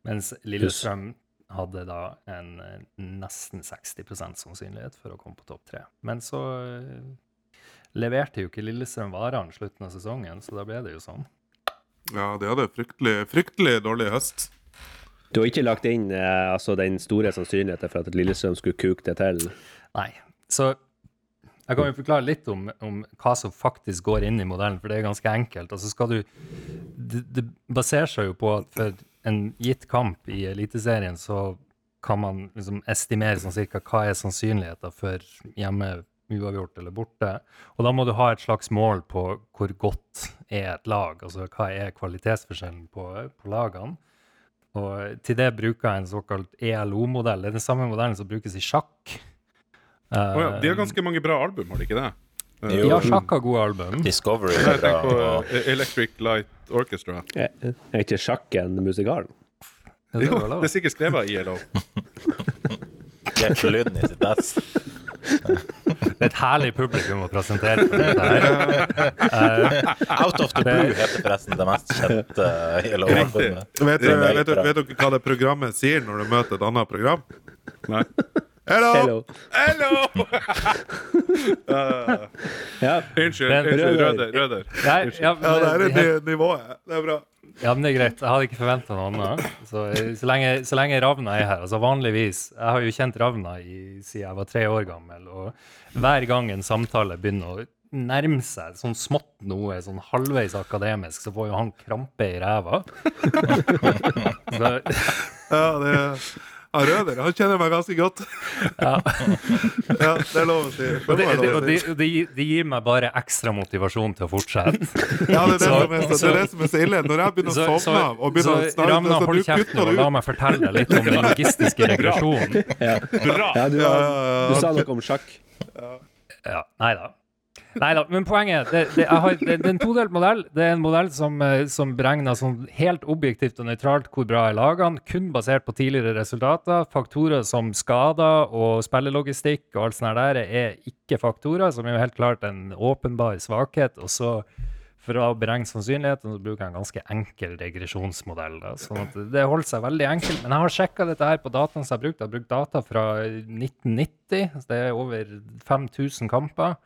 mens Lillestrøm hadde da en eh, nesten 60% sannsynlighet for å komme på topp tre. Men så eh, leverte jo ikke Lillestrøm varene slutten av sesongen, så da ble det jo sånn. Ja, de hadde fryktelig, fryktelig dårlig høst. Du har ikke lagt inn eh, altså den store sannsynligheten for at Lillestrøm skulle kuke det til? Nei. Så jeg kan jo forklare litt om, om hva som faktisk går inn i modellen, for det er ganske enkelt. Altså skal du Det, det baserer seg jo på at for en gitt kamp i Eliteserien så kan man liksom estimere sånn cirka hva er sannsynligheten for hjemme uavgjort eller borte. Og da må du ha et slags mål på hvor godt er et lag, altså hva er kvalitetsforskjellen på, på lagene. Og til det bruker jeg en såkalt ELO-modell. Det er den samme modellen som brukes i sjakk. Oh ja, de har Eh, ganske mange bra album, har de ikke det? Eh, har sjakk har gode album. Discovery Nei, er bra. på Og eh, Electric Light Orchestra. Er er ikke sjakken musikalen? Ja, [LAUGHS] Jo, det er sikkert skrevet av ILO. Jeff Lynne i sitt ess. Det er et herlig publikum å presentere for dette her. Uh, [LAUGHS] Out of the Blue heter forresten det mest kjente uh, Det vet, vet dere hva det programmet sier når du møter et annet program? Nei. Hello! Hello. Hello! Uh, [LAUGHS] Ja. unnskyld, Men- unnskyld, Røder. Røder. Nei, unnskyld. ja, Ja, det er det nivået. Det er bra. Ja, men det er greit. Jeg hadde ikke forventa noe annet. Så, eh, så, lenge, så lenge Ravna er her altså Vanligvis Jeg har jo kjent Ravna i, siden jeg var tre år gammel, og hver gang en samtale begynner å nærme seg sånn smått noe sånn halvveis akademisk, så får jo han krampe i ræva. [LAUGHS] [LAUGHS] Så, Ja, det er ja, Røder han kjenner meg ganske godt. ja. [LAUGHS] Ja, det er lov å si. Det Og, det, det, og det, si. det, gir- det gir meg bare ekstra motivasjon til å fortsette. Ja, det er det, Så- som er, så, det er det som er så ille. Når jeg begynner Så, å sovne av og begynner å så snakke Ramna, hold du kjeft nå kutter og la meg fortelle litt om den logistiske [LAUGHS] regresjonen. Bra! Ja, du, Ja, ja, du sa noe om sjakk. Ja, nei da. Nei da, men poenget det, det, har, det, det er en todelt modell. Det er en modell som, eh, som beregner sånn helt objektivt og nøytralt hvor bra er lagene, kun basert på tidligere resultater. Faktorer som skader og spillelogistikk og alt sånt der er ikke faktorer, som er jo helt klart en åpenbar svakhet. Og så for å beregne sannsynligheten så bruker jeg en ganske enkel regresjonsmodell. Da. Sånn at det holder seg veldig enkelt. Men jeg har sjekka dette her på dataen som jeg har brukt. Jeg har brukt data fra 1990. så Det er over 5000 kamper.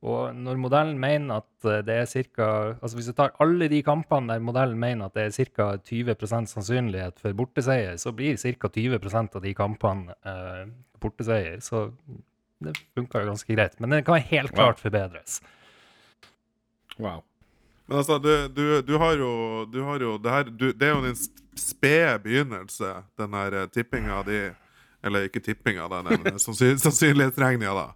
Og når modellen mener at eh, det er ca. Altså hvis du tar alle de kampene der modellen mener at det er ca. 20% sannsynlighet for borteseier, så blir ca. 20% av de kampene eh, borteseier. Så det funka jo ganske greit. Men det kan helt klart forbedres. Wow. Men altså, du, du, du har jo, du har jo det, her, du, det er jo din spede begynnelse, den her eh, tippinga di Eller ikke tippinga, den sannsyn, sannsynlighetsregninga, da.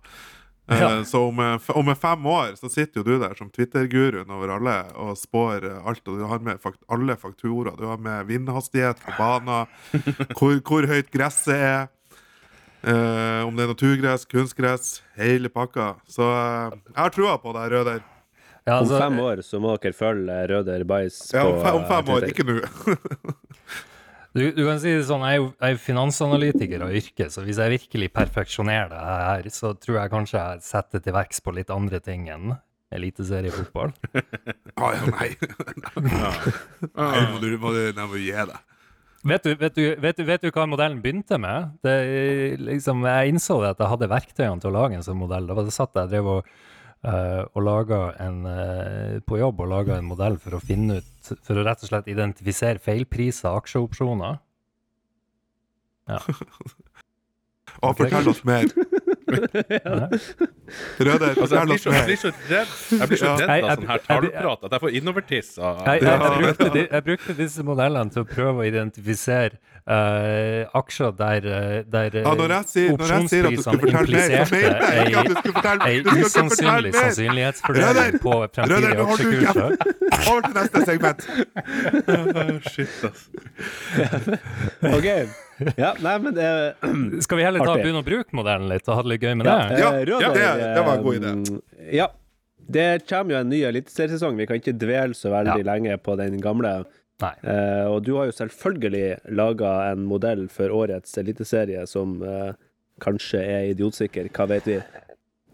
Eh, Ja. Så om, eh, om fem år så sitter jo du der som Twitter-guruen over alle og spår eh, alt. Og du har med fakt alle faktorer. Du har med vindhastighet på banen, [LAUGHS] hvor, hvor høyt gresset er. eh, om det er naturgress, kunstgress, hele pakka. Så eh, jeg har trua på deg, Røder. Ja, Om altså, fem år så må dere følge Røder Bais på Ja, om, fem, om fem år, ikke nå. [LAUGHS] Du, du kan si det sånn, jeg er jo jeg er finansanalytiker av yrke, så hvis jeg virkelig perfeksjonerer det her, så tror jeg kanskje jeg setter til verks på litt andre ting enn eliteseriefotball. [LAUGHS] Å ja, nei. [LAUGHS] nei må du, må du, nei, må du gi deg. Vet du, vet, du, vet, du, vet du hva modellen begynte med? Det, liksom, jeg innså det at jeg hadde verktøyene til å lage en sånn modell. Da var det satt jeg drev og, eh, og en uh, på jobb og laga en modell for å finne ut For å rett og slett identifisere feilpriser av aksjeopsjoner. Og [LAUGHS] fortell oss mer. [LAUGHS] Ja. Røder, Altså, jeg blir så, jeg blir så redd. Jeg blir så redd av sånn her. tallprat at jeg får innovertiss Jeg, jeg, jeg brukte disse modellene til å prøve å identifisere uh, aksjer der, eh, der Ja, når jeg sier, når jeg sier at du skulle fortelle mer, så mener jeg ikke at du skulle fortelle ei ikke usannsynlig sannsynlighetsfordeling på fremtidige aksjekurser. Over til neste segment. [LAUGHS] Shit, ass. [LAUGHS] Ok. [LAUGHS] Ja, nei, men det Skal vi heller ta, Artig. begynne å bruke modellen litt og ha det litt gøy med ja, det? Ja, Rødøy, ja, det- det var en god idé. eh, Ja. Det kommer jo en ny eliteseriesesong. Vi kan ikke dvele så veldig Ja. lenge på den gamle. Nei. Eh, og du har jo selvfølgelig laga en modell for årets eliteserie som eh, kanskje er idiotsikker. Hva vet vi?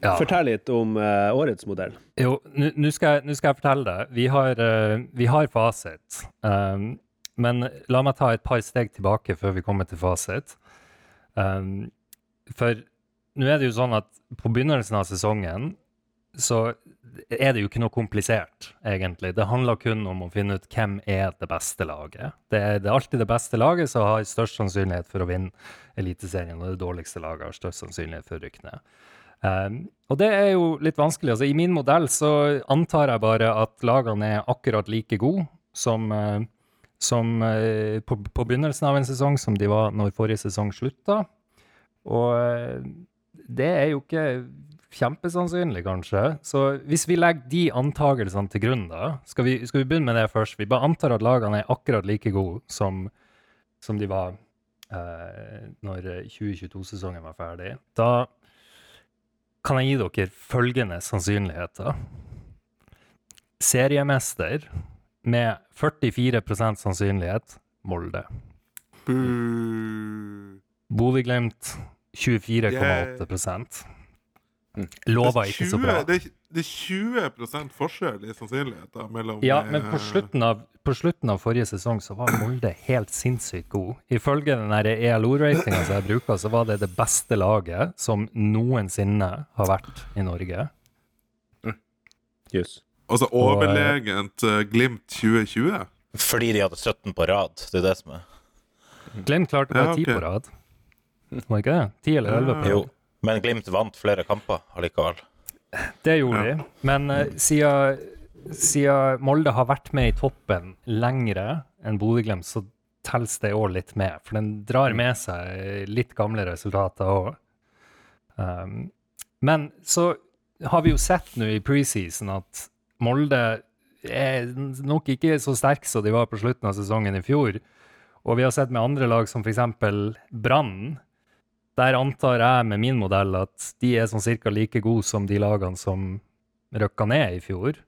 Ja. Fortell litt om uh, årets modell. Jo, nå skal, skal jeg fortelle det. Vi har, uh, vi har fasit. Um, men la meg ta et par steg tilbake før vi kommer til fasit. Um, for nå er det jo sånn at på begynnelsen av sesongen så er det jo ikke noe komplisert, egentlig. Det handler kun om å finne ut hvem er det beste laget. Det er, alltid det beste laget som har størst sannsynlighet for å vinne Eliteserien, og det dårligste laget har størst sannsynlighet for å rykke ned. Um, og det er jo litt vanskelig. Altså, I min modell så antar jeg bare at lagene er akkurat like gode som, eh, som eh, på, på begynnelsen av en sesong som de var når forrige sesong slutta. Og eh, det er jo ikke kjempesannsynlig, kanskje. Så hvis vi legger de antagelsene til grunn, da Skal vi, skal vi begynne med det først? Vi bare antar at lagene er akkurat like gode som, som de var eh, når 2022-sesongen var ferdig. Da kan jeg gi dere følgende sannsynligheter. Seriemester med 44% sannsynlighet Molde. Mm. Bodø-Glimt 24,8 Lover ikke så bra. Det er, det er 20 forskjell i sannsynligheter mellom Ja, eh, men på slutten, av, på slutten av forrige sesong så var Molde helt sinnssykt god. Ifølge den ELO-ratinga som jeg bruker, så var det det beste laget som noensinne har vært i Norge. Jus. Altså overlegent uh, Glimt 2020. Fordi de hadde 17 på rad. Det er det som er Glimt klarte bare Ja, okay. 10 på rad. Var det ikke det? 10 eller elleve på rad? Jo. Men Glimt vant flere kamper allikevel. Det gjorde de. Men uh, siden, siden Molde har vært med i toppen lengre enn Bodø-Glimt, så telles det òg litt med. For den drar med seg litt gamle resultater òg. Um, men så har vi jo sett nå i preseason at Molde er nok ikke så sterk som de var på slutten av sesongen i fjor. Og vi har sett med andre lag som f.eks. Brann. Der antar jeg med min modell at de er sånn cirka like gode som de lagene som røkka ned i fjor.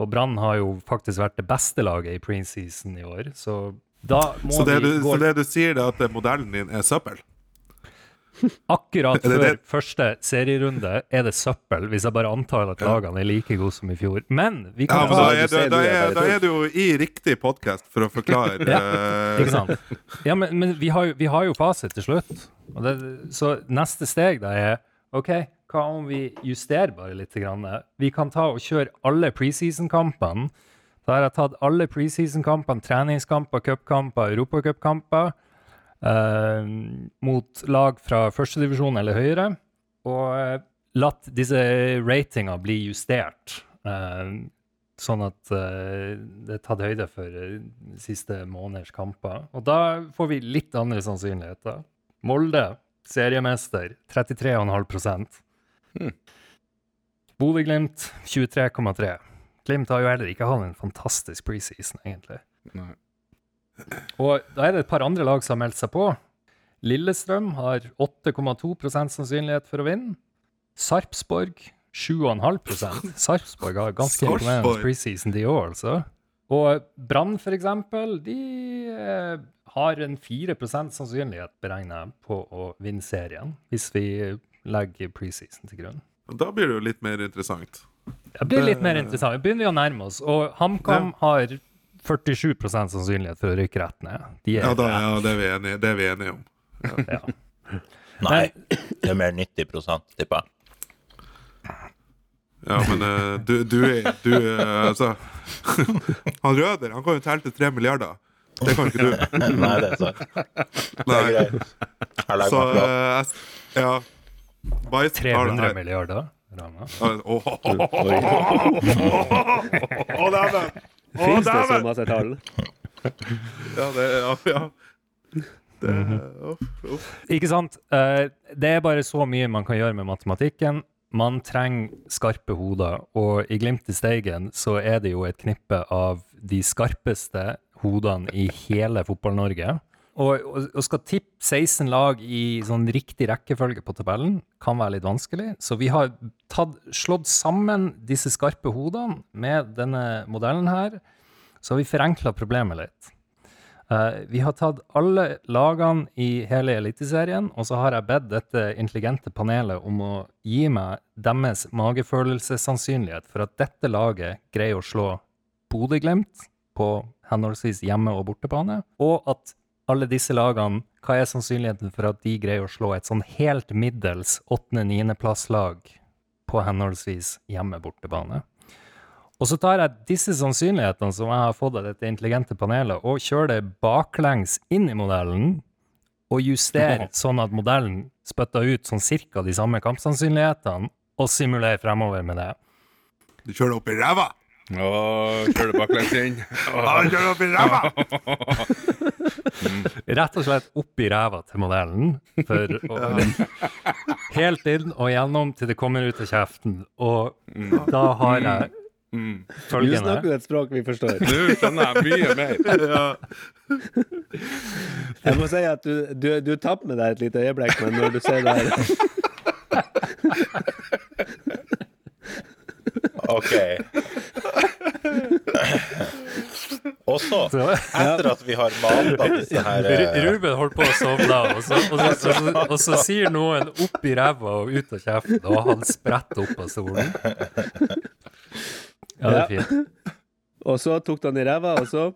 Og Brann har jo faktisk vært det beste laget i preseason i år, så da må Så det, vi gå så det du sier, er at modellen din er søppel? Akkurat [LAUGHS] det før det- første serierunde er det søppel, hvis jeg bare antar at lagene er like gode som i fjor. Men vi Ja, men da er, du, da, er da er du jo i riktig podkast for å forklare [LAUGHS] ja, Ikke eh, sant? Ja, men, men vi, har jo, vi har jo fasit til slutt. Og det, så neste steg da er OK, hva om vi justerer bare litt? Grann? Vi kan ta og kjøre alle preseason-kampene. Da har jeg tatt alle preseason-kampene, treningskamper, cupkamper, europacupkamper eh, mot lag fra førstedivisjon eller høyere, og eh, latt disse ratinga bli justert. eh, sånn at eh, det er tatt høyde for eh, siste måneders kamper. Og da får vi litt andre sannsynligheter. Molde, seriemester, 33,5 Hmm. Bodø-Glimt, 23,3 Glimt har jo heller ikke hatt en fantastisk preseason, egentlig. Nei. Og da er det et par andre lag som har meldt seg på. Lillestrøm har 8,2% sannsynlighet for å vinne. Sarpsborg 7,5% [LAUGHS] Sarpsborg har ganske imponerende preseason de òg, altså. Og Brann, for eksempel, de eh, har en 4% sannsynlighet beregna på å vinne serien, hvis vi legger preseason til grunn. Da blir det jo litt mer interessant. Det blir litt mer interessant. Vi begynner vi å nærme oss. Og HamKam har 47 sannsynlighet for å rykke rett ned. De er Ja, da, ja det, er vi enige, det er vi enige om. ja. [LAUGHS] Nei, det er mer 90 tipper jeg. Ja, men eh, du, du du, eh, Altså [LAUGHS] Han Røder han kan jo telle til tre milliarder. Det kan ikke du. [LAUGHS] Nei, det er sant. Det Nei. er greit. Så eh, jeg Ja. Det 300 her. milliarder. Rana. Å, dæven! Fins det så dæven! masse tall? [LAUGHS] Ja, det ja, ja. Det, uff, uff. Ikke sant? Eh, det er bare så mye man kan gjøre med matematikken. Man trenger skarpe hoder, og i Glimt i Steigen så er det jo et knippe av de skarpeste hodene i hele Fotball-Norge. Og, og, skal tippe 16 lag i sånn riktig rekkefølge på tabellen kan være litt vanskelig. Så vi har tatt, slått sammen disse skarpe hodene med denne modellen her. Så har vi forenkla problemet litt. Uh, vi har tatt alle lagene i hele Eliteserien, og så har jeg bedt dette intelligente panelet om å gi meg deres magefølelsessannsynlighet for at dette laget greier å slå Bodø-Glimt på henholdsvis hjemme- og bortebane, og at alle disse lagene, hva er sannsynligheten for at de greier å slå et sånn helt middels 8.-9.-plasslag på henholdsvis hjemme-bortebane? Og så tar jeg disse sannsynlighetene som jeg har fått av dette intelligente panelet, og kjører det baklengs inn i modellen, og justerer sånn at modellen spytter ut sånn cirka de samme kampsannsynlighetene, og simulerer fremover med det. Du kjører opp i ræva! Å, kjører du baklengs inn? [LAUGHS] Han du kjører opp i ræva! Rett og slett opp i ræva til modellen, for å, [LAUGHS] helt inn og gjennom til det kommer ut av kjeften. Og da har jeg Mm. Du følgende snakker jo et språk vi forstår. Nå skjønner jeg mye mer. [LAUGHS] Ja. Jeg må si at du, du, du tapper med deg et lite øyeblikk, men når du ser det her OK. Og så, [LAUGHS] etter at vi har mata disse her eh, Ruben holdt på å sovne, og så, og, så, og, så, og så sier noen opp i ræva og ut av kjeften, og han spretter opp av stolen. Ja, det er fint. Og så tok han i ræva, og så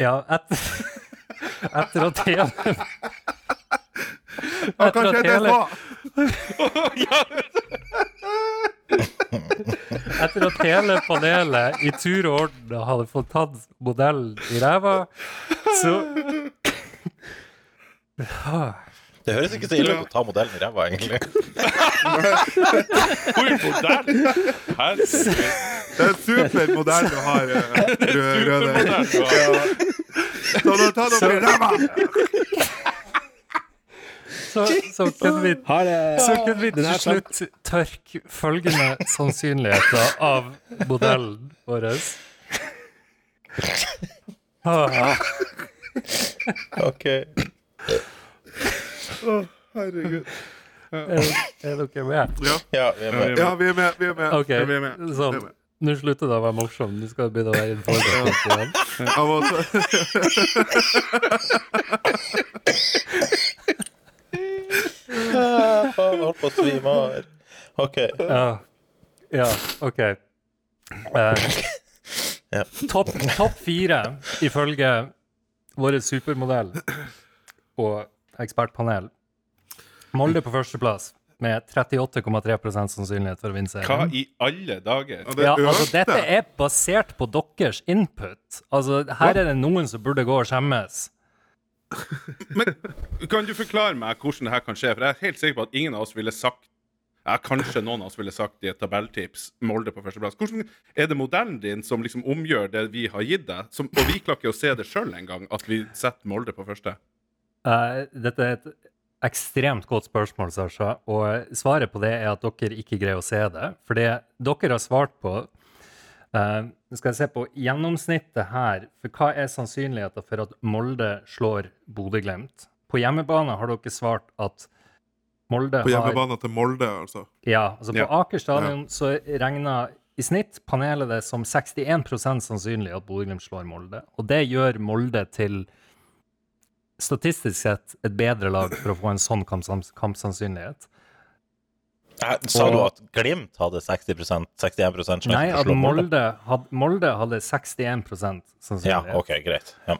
Ja, etter, etter at hele Ja, Etter at det hele, [LAUGHS] var etter at hele panelet i tur og orden hadde fått tatt modellen i ræva, så Det høres ikke så ille ut å ta modellen i ræva, egentlig. Hvor modell! Herregud. Det er en super modell du har, eh, Rø- Røde. Supermodell. Så du ta den opp i ræva! Så, så kunne vi Så kunne vi til slutt tørke følgende sannsynligheter av modellen vår. Ah, OK. Herregud. er, er dere med? Ja. Ja, vi er med. ja, vi er med. Vi er med. OK, Vi er med. Vi er sånn. med. Nå slutter det å være morsom. Nå skal det begynne å være en fordel igjen. Ja. [LAUGHS] [LAUGHS] [LAUGHS] faen, holdt på å svime av her. OK. Ja, ja OK. Eh, Ja. Topp topp fire ifølge vår supermodell og ekspertpanel. Molde på førsteplass med 38,3 sannsynlighet for å vinne Hva i alle dager? Ja, altså, dette er basert på deres input. Altså, her er det noen som burde gå og skjemmes. Men kan du forklare meg hvordan det her kan skje? For jeg er helt sikker på at ingen av oss ville sagt ja, Kanskje noen av oss ville sagt i et tabelltips Molde på førsteplass. Hvordan er det modellen din som liksom omgjør det vi har gitt deg? Som, og vi klarer ikke å se det sjøl engang, at vi setter Molde på første. Uh, dette er et ekstremt godt spørsmål, Sasha. Og svaret på det er at dere ikke greier å se det. For det dere har svart på eh, Nå skal jeg se på gjennomsnittet her. For hva er sannsynligheten for at Molde slår Bodø-Glimt? På hjemmebane har dere svart at Molde har På har hjemmebane til Molde, altså. Ja, altså på Ja. Aker stadion så regner i snitt panelet det som 61% sannsynlig at Bodø-Glimt slår Molde. Og det gjør Molde til statistisk sett et bedre lag for å få en sånn kampsannsynlighet. Eh, Sa du at Glimt hadde 60% 61 sjanse Nei, at Molde? hadde, Molde hadde 61 Ja, sannsynlighet. OK, greit. Ja.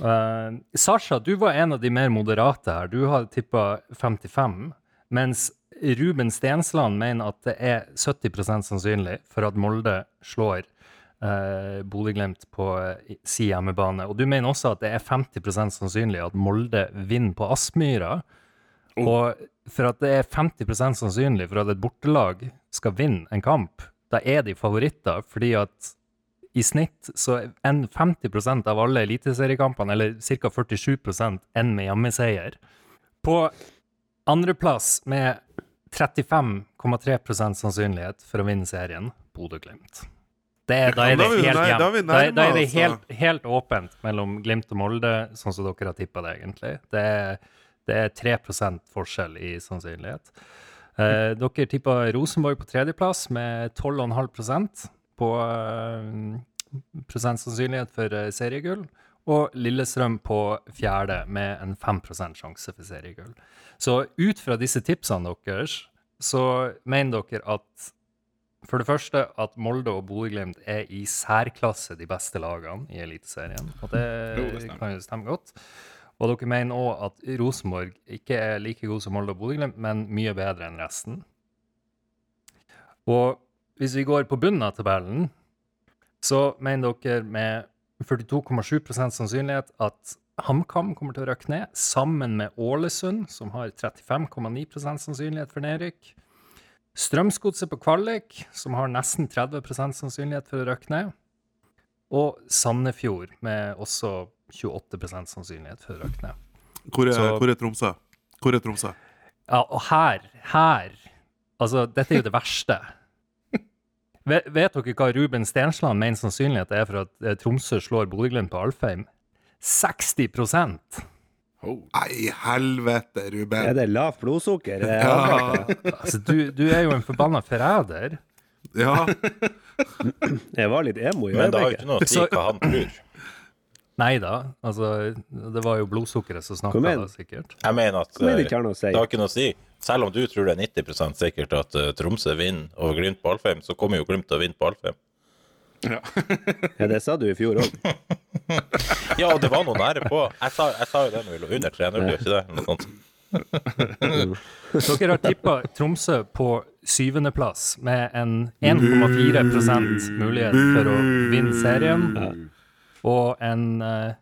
Uh, Sasha, du var en av de mer moderate her. Du har tippa 55, mens Ruben Stensland mener at det er 70% sannsynlig for at Molde slår uh, Bodø-Glimt på uh, si hjemmebane. Og du mener også at det er 50% sannsynlig at Molde vinner på Aspmyra. Og for at det er 50% sannsynlig for at et bortelag skal vinne en kamp, da er de favoritter, fordi at i snitt så enn 50% av alle eliteseriekampene, eller ca. 47% enn med hjemmeseier. På andreplass med 35,3% sannsynlighet for å vinne serien, Bodø-Glimt. Det da er det helt da. Da, da er det helt, helt åpent mellom Glimt og Molde, sånn som dere har tippa det, egentlig. Det er, det er 3% forskjell i sannsynlighet. Eh, dere tippa Rosenborg på tredjeplass med 12,5% på eh, sannsynlighet for eh, seriegull. Og Lillestrøm på fjerde med en 5% sjanse for seriegull. Så ut fra disse tipsene deres, så mener dere at for det første at Molde og Bodø-Glimt er i særklasse de beste lagene i Eliteserien. Og det kan jo stemme godt. Og dere mener òg at Rosenborg ikke er like god som Molde og Bodø-Glimt, men mye bedre enn resten. Og hvis vi går på bunnen av tabellen, så mener dere med 42,7% sannsynlighet at HamKam kommer til å røkke ned, sammen med Ålesund, som har 35,9% sannsynlighet for nedrykk. Strømsgodset på kvalik, som har nesten 30 sannsynlighet for å røkke ned. Og Sandefjord, med også 28% sannsynlighet for å. Hvor er, Så- hvor er Tromsø? Hvor er Tromsø? Ja, og her, her Altså, dette er jo det verste. [LAUGHS] Vet, vet dere hva Ruben Stensland mener sannsynlighet er for at eh, Tromsø slår Bodø-Glimt på Alfheim? 60 Oh. Nei, helvete, Er Ruben. det lavt blodsukker? Er Ja, [LAUGHS] Altså, du, du er jo en forbanna forræder. ja. Jeg var litt emo i Men det har jo ikke noe å si hva han tror. Nei da, altså Det var jo blodsukkeret som snakka, da, sikkert. Jeg mener at uh, det eh, har noe å si. det har ikke noe å si. Selv om du tror det er 90 sikkert at uh, Tromsø vinner over Glimt på Alfheim, så kommer jo Glimt til å vinne på Alfheim. [LAUGHS] Ja, det sa du i fjor òg. [LAUGHS] Ja, og det var noe nære på. Jeg sa, jeg sa jo det når vi lå under 3-0, gjør ikke det? Noe sånt. [LAUGHS] Dere har tippa Tromsø på syvendeplass med en 1,4% mulighet for å vinne serien, og en eh,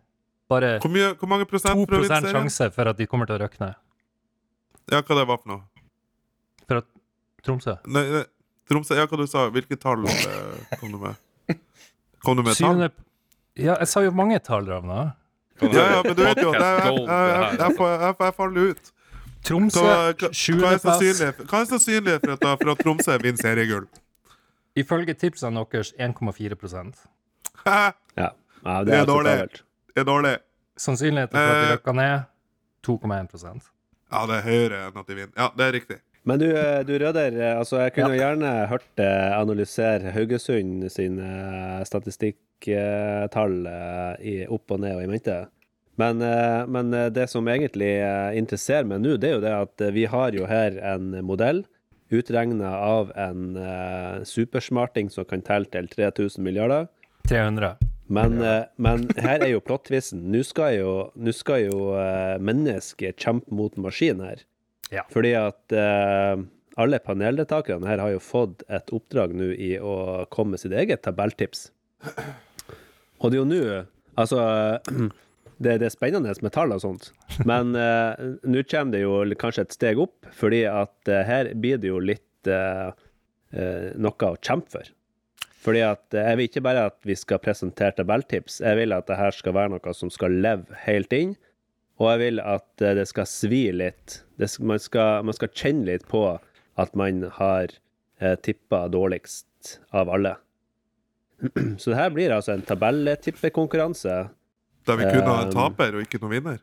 bare Hvor, mye, hvor mange prosent 2 for å sjanse for at de kommer til å røkne. Ja, hva det var for noe? For at Tromsø Nei, nei, Tromsø, ja, hva du sa Hvilke tall eh, kom du med? Kom du med tall? Syvende Ja, jeg sa jo mange tall, Ravna. Ja, ja, men du vet jo, det er, Podcast jeg, gold, det her. jeg, får- jeg, jeg faller ut. Tromsø, Hva, hva, hva er sjuendeplass. hva er sannsynlighet for at, for at Tromsø vinner seriegull? Ifølge tipsene deres 1,4 Hæ? Ja. Ja, Det det er dårlig. Det er dårlig. Sannsynligheten for at de Eh. rykker ned 2,1% Ja, det er høyere enn at de vinner. Ja, det er riktig. Men du, eh, du Røder, eh, altså jeg kunne jo gjerne hørt deg analysere Haugesund sine statistikktall eh, opp og ned og i mente. Men, eh, men eh, det som egentlig eh, interesserer meg nå, det er jo det at eh, vi har jo her en modell utregna av en eh, supersmarting som kan telle til 3000 milliarder. 300. Men, eh, men her er jo plottvisen. Nå skal jo, nå skal jo eh, mennesket kjempe mot maskin her. Ja. Fordi at eh, alle paneldeltakerne her har jo fått et oppdrag nå i å komme med sitt eget tabelltips. Og det er jo nå Altså, [CLEARS THROAT] det, det er spennende med tall og sånt, men uh, nå kommer det jo kanskje et steg opp, fordi at uh, her blir det jo litt uh, noe å kjempe for. Fordi at eh, jeg vil ikke bare at vi skal presentere tabelltips, jeg vil at det her skal være noe som skal leve helt inn, og jeg vil at eh, det skal svi litt. Det, sk- man, skal, man skal kjenne litt på at man har eh, tippa dårligst av alle. [CLEARS THROAT] Så det her blir altså en tabelltippekonkurranse. Der vi kun har en Um, taper og ikke noen vinner.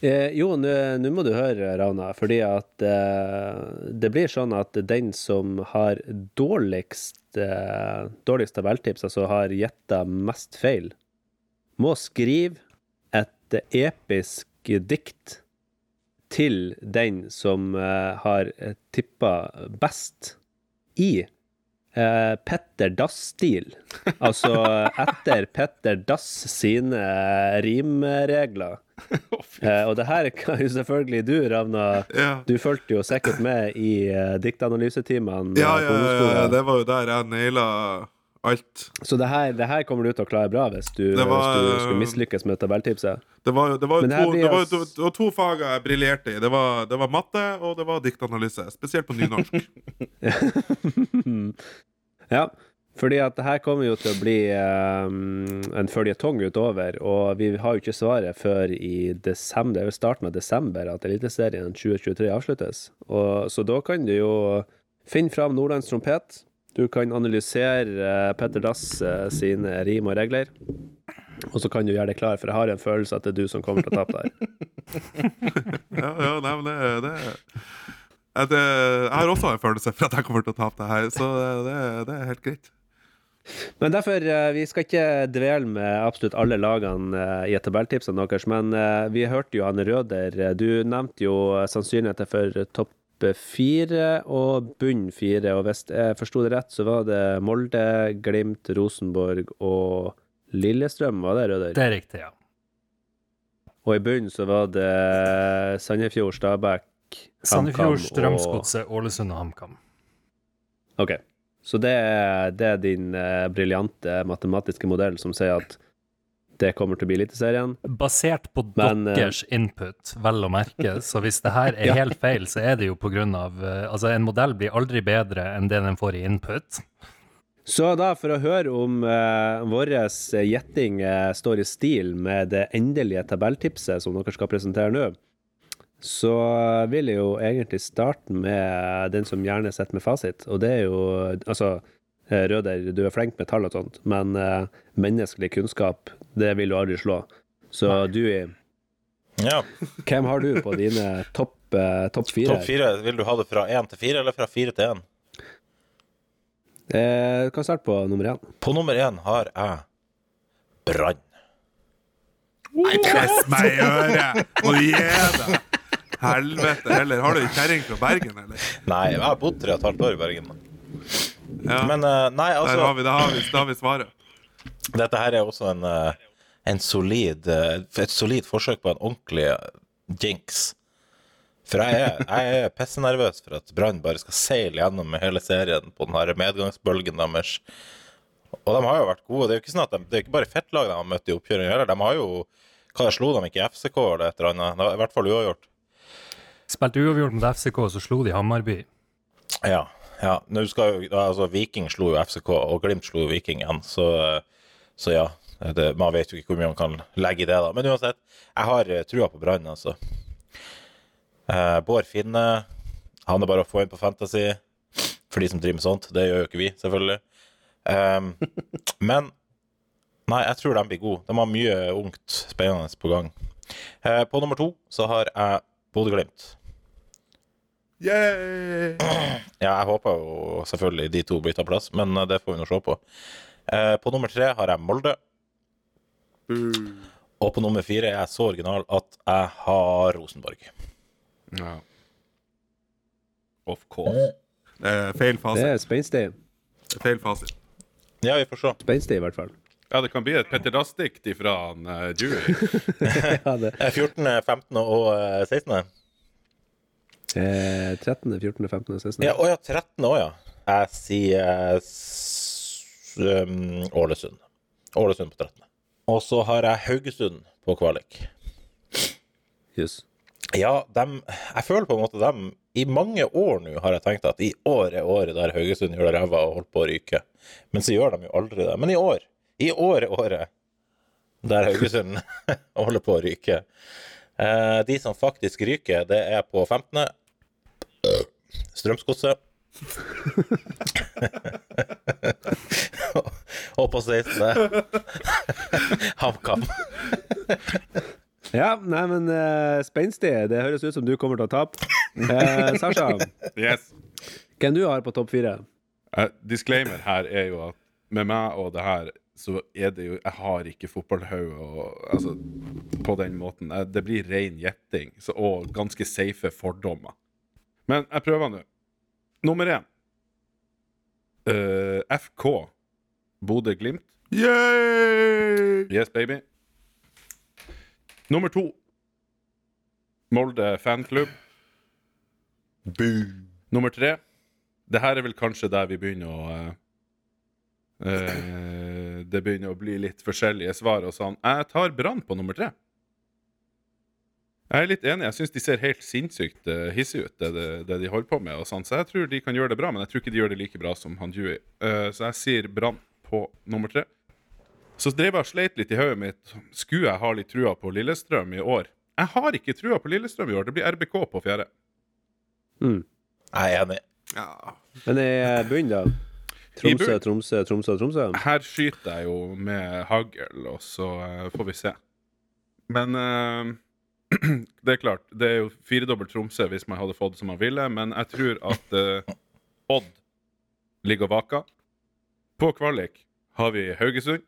Eh, jo, nå må du høre, Rana, fordi at eh, det blir sånn at den som har dårligst, eh, dårligst tabelltips, altså har gjetta mest feil, må skrive et episk dikt til den som eh, har tippa best i eh, Petter Dass-stil. Altså [LAUGHS] etter Petter Dass sine rimregler. [LAUGHS] Eh, og det her kan jo selvfølgelig du, Ravna. Ja. Du fulgte jo sikkert med i uh, diktanalysetimene. Ja, eh, ja, ja, det var jo der jeg naila alt. Så det her, det her kommer du til å klare bra hvis du, var, hvis du skulle mislykkes med tabelltipset. Det var, det var, to, det var, to, det var to fag jeg briljerte i. Det var, det var matte, og det var diktanalyse. Spesielt på nynorsk. [LAUGHS] Ja, fordi at det her kommer jo til å bli um, en føljetong utover, og vi har jo ikke svaret før i desember, er vel starten av desember at Eliteserien 2023 avsluttes. Og, så da kan du jo finne fram Nordlands trompet. Du kan analysere eh, Petter Dass eh, sine rim og regler. Og så kan du gjøre deg klar, for jeg har en følelse at det er du som kommer til å tape der. [LAUGHS] Ja, ja, nei, men det, det, det Jeg har også en følelse for at jeg kommer til å tape det her, så det, det er helt greit. Men derfor, eh, vi skal ikke dvele med absolutt alle lagene i i tabelltipsene deres, men eh, vi hørte jo Anne Røder. eh, Du nevnte jo sannsynligheten for topp fire og bunn fire, og hvis jeg forsto det rett, så var det Molde, Glimt, Rosenborg og Lillestrøm, var det, Røder? Det er riktig, ja. Og i bunnen så var det Sandefjord, Stabæk, Sandefjord, Strømsgodset, og Ålesund og HamKam. OK. Så det er, det er din eh, briljante matematiske modell som sier at det kommer til å bli Eliteserien. Basert på Men, eh, deres input, vel å merke. Så hvis det her er [LAUGHS] helt feil, så er det jo på grunn av eh, Altså, en modell blir aldri bedre enn det den får i input. Så da, for å høre om uh, vår gjetting eh, står i stil med det endelige tabelltipset som dere skal presentere nå, så vil jeg jo egentlig starte med den som gjerne sitter med fasit, og det er jo Altså, eh, Røder, du er flink med tall og sånt, men eh, menneskelig kunnskap, det vil du aldri slå. Så du, Ja. hvem har du på dine [LAUGHS] topp eh, topp fire? Topp fire, vil du ha det fra én til fire, eller fra fire til én? Eh, du kan starte på nummer én. På nummer én har jeg Brann. Nei, press meg i øret! Må du gi deg! Helvete heller. Har du ei kjerring fra Bergen, eller? Nei, jeg har bodd tre og et halvt år i Bergen. Ja, Men eh, nei, der altså har vi, da har vi, da har vi svaret. Dette her er også en, eh, en solid eh, Et solid forsøk på en ordentlig jinx. For jeg er, jeg er pissenervøs for at Brann bare skal seile gjennom med hele serien på den medgangsbølgen deres. Og de har jo vært gode. Det er jo ikke sånn at de, det er ikke bare fettlag de har møtt i oppkjøringen heller. De har jo Hva slo de ikke i FCK eller et eller annet? I hvert fall uavgjort. Spilte uavgjort mot FCK, så slo de Hammarby. Ja. Ja. Nå skal jo, altså, Viking slo jo FCK, og Glimt slo jo Viking igjen, så, så ja. Det, man vet jo ikke hvor mye man kan legge i det, da. Men uansett, jeg har eh, trua på Brann, altså. Eh, Bård Finne Han er bare å få inn på Fantasy for de som driver med sånt. Det gjør jo ikke vi, selvfølgelig. Um, [LAUGHS] men Nei, jeg tror de blir gode. De har mye ungt spennende på gang. Eh, på nummer to så har jeg Bodø-Glimt. Yay! Ja, jeg håper jo selvfølgelig de to bytter plass, men eh, det får vi nå se på. Eh, på nummer tre har jeg Molde. Og på nummer fire er jeg så original at jeg har Rosenborg. Ja. Of course. Eh, feil Det er spenstig. Feil fasit. Ja, vi får se. Spenstig, i hvert fall. Ja, det kan bli et Petter Dass-dikt ifra han uh, Dewey. [LAUGHS] [LAUGHS] Ja. Eh, 14., 15. og eh, 16. Eh, 13., 14., 15., 16. Ja, å ja, 13. Å ja. Jeg sier s- um, Ålesund. Ålesund på 13. Og så har jeg Haugesund på kvalik. Jøss. Ja, dem, jeg føler på en måte dem I mange år nå har jeg tenkt at i år er året der Haugesund gjør det ræva og holder på å ryke. Men så gjør de jo aldri det. Men i år, i år er året der Haugesund [LAUGHS] holder på å ryke. Eh, de som faktisk ryker, det er på 15. Strømsgodset. og på 16. HamKam. Ja, nei, men uh, spenstig. Det høres ut som du kommer til å tape. Uh, Sasha, Yes. hvem du har på topp fire? Uh, disclaimer her er jo at med meg og det her, så er det jo Jeg har ikke fotballhode altså på den måten. Det blir ren gjetting og ganske safe fordommer. Men jeg prøver nå. Nummer én. uh, FK. Bodø-Glimt. Yay! Yes, baby. Nummer to. Molde fanklubb. Nummer tre. Det her er vel kanskje der vi begynner å uh, eh, Det begynner å bli litt forskjellige svar og sånn. Jeg tar Brann på nummer tre. Jeg er litt enig. Jeg syns de ser helt sinnssykt uh, hissige ut, det, det, det de holder på med. og sånn. Så jeg tror de kan gjøre det bra, men jeg tror ikke de gjør det like bra som han Dewey. Uh, så jeg sier Brann på nummer tre. Så drev jeg og sleit litt i hodet mitt. Skulle jeg ha litt trua på Lillestrøm i år? Jeg har ikke trua på Lillestrøm i år. Det blir RBK på fjerde. Mm. Jeg er enig. Ja. Men i eh, bunnen, da? Tromsø? Tromsø, Tromsø, Tromsø? Her skyter jeg jo med hagl, og så uh, får vi se. Men eh, [CLEARS THROAT] det er klart, det er jo firedobbel Tromsø hvis man hadde fått som man ville, men jeg tror at uh, Odd ligger og vaker. På kvalik har vi Haugesund.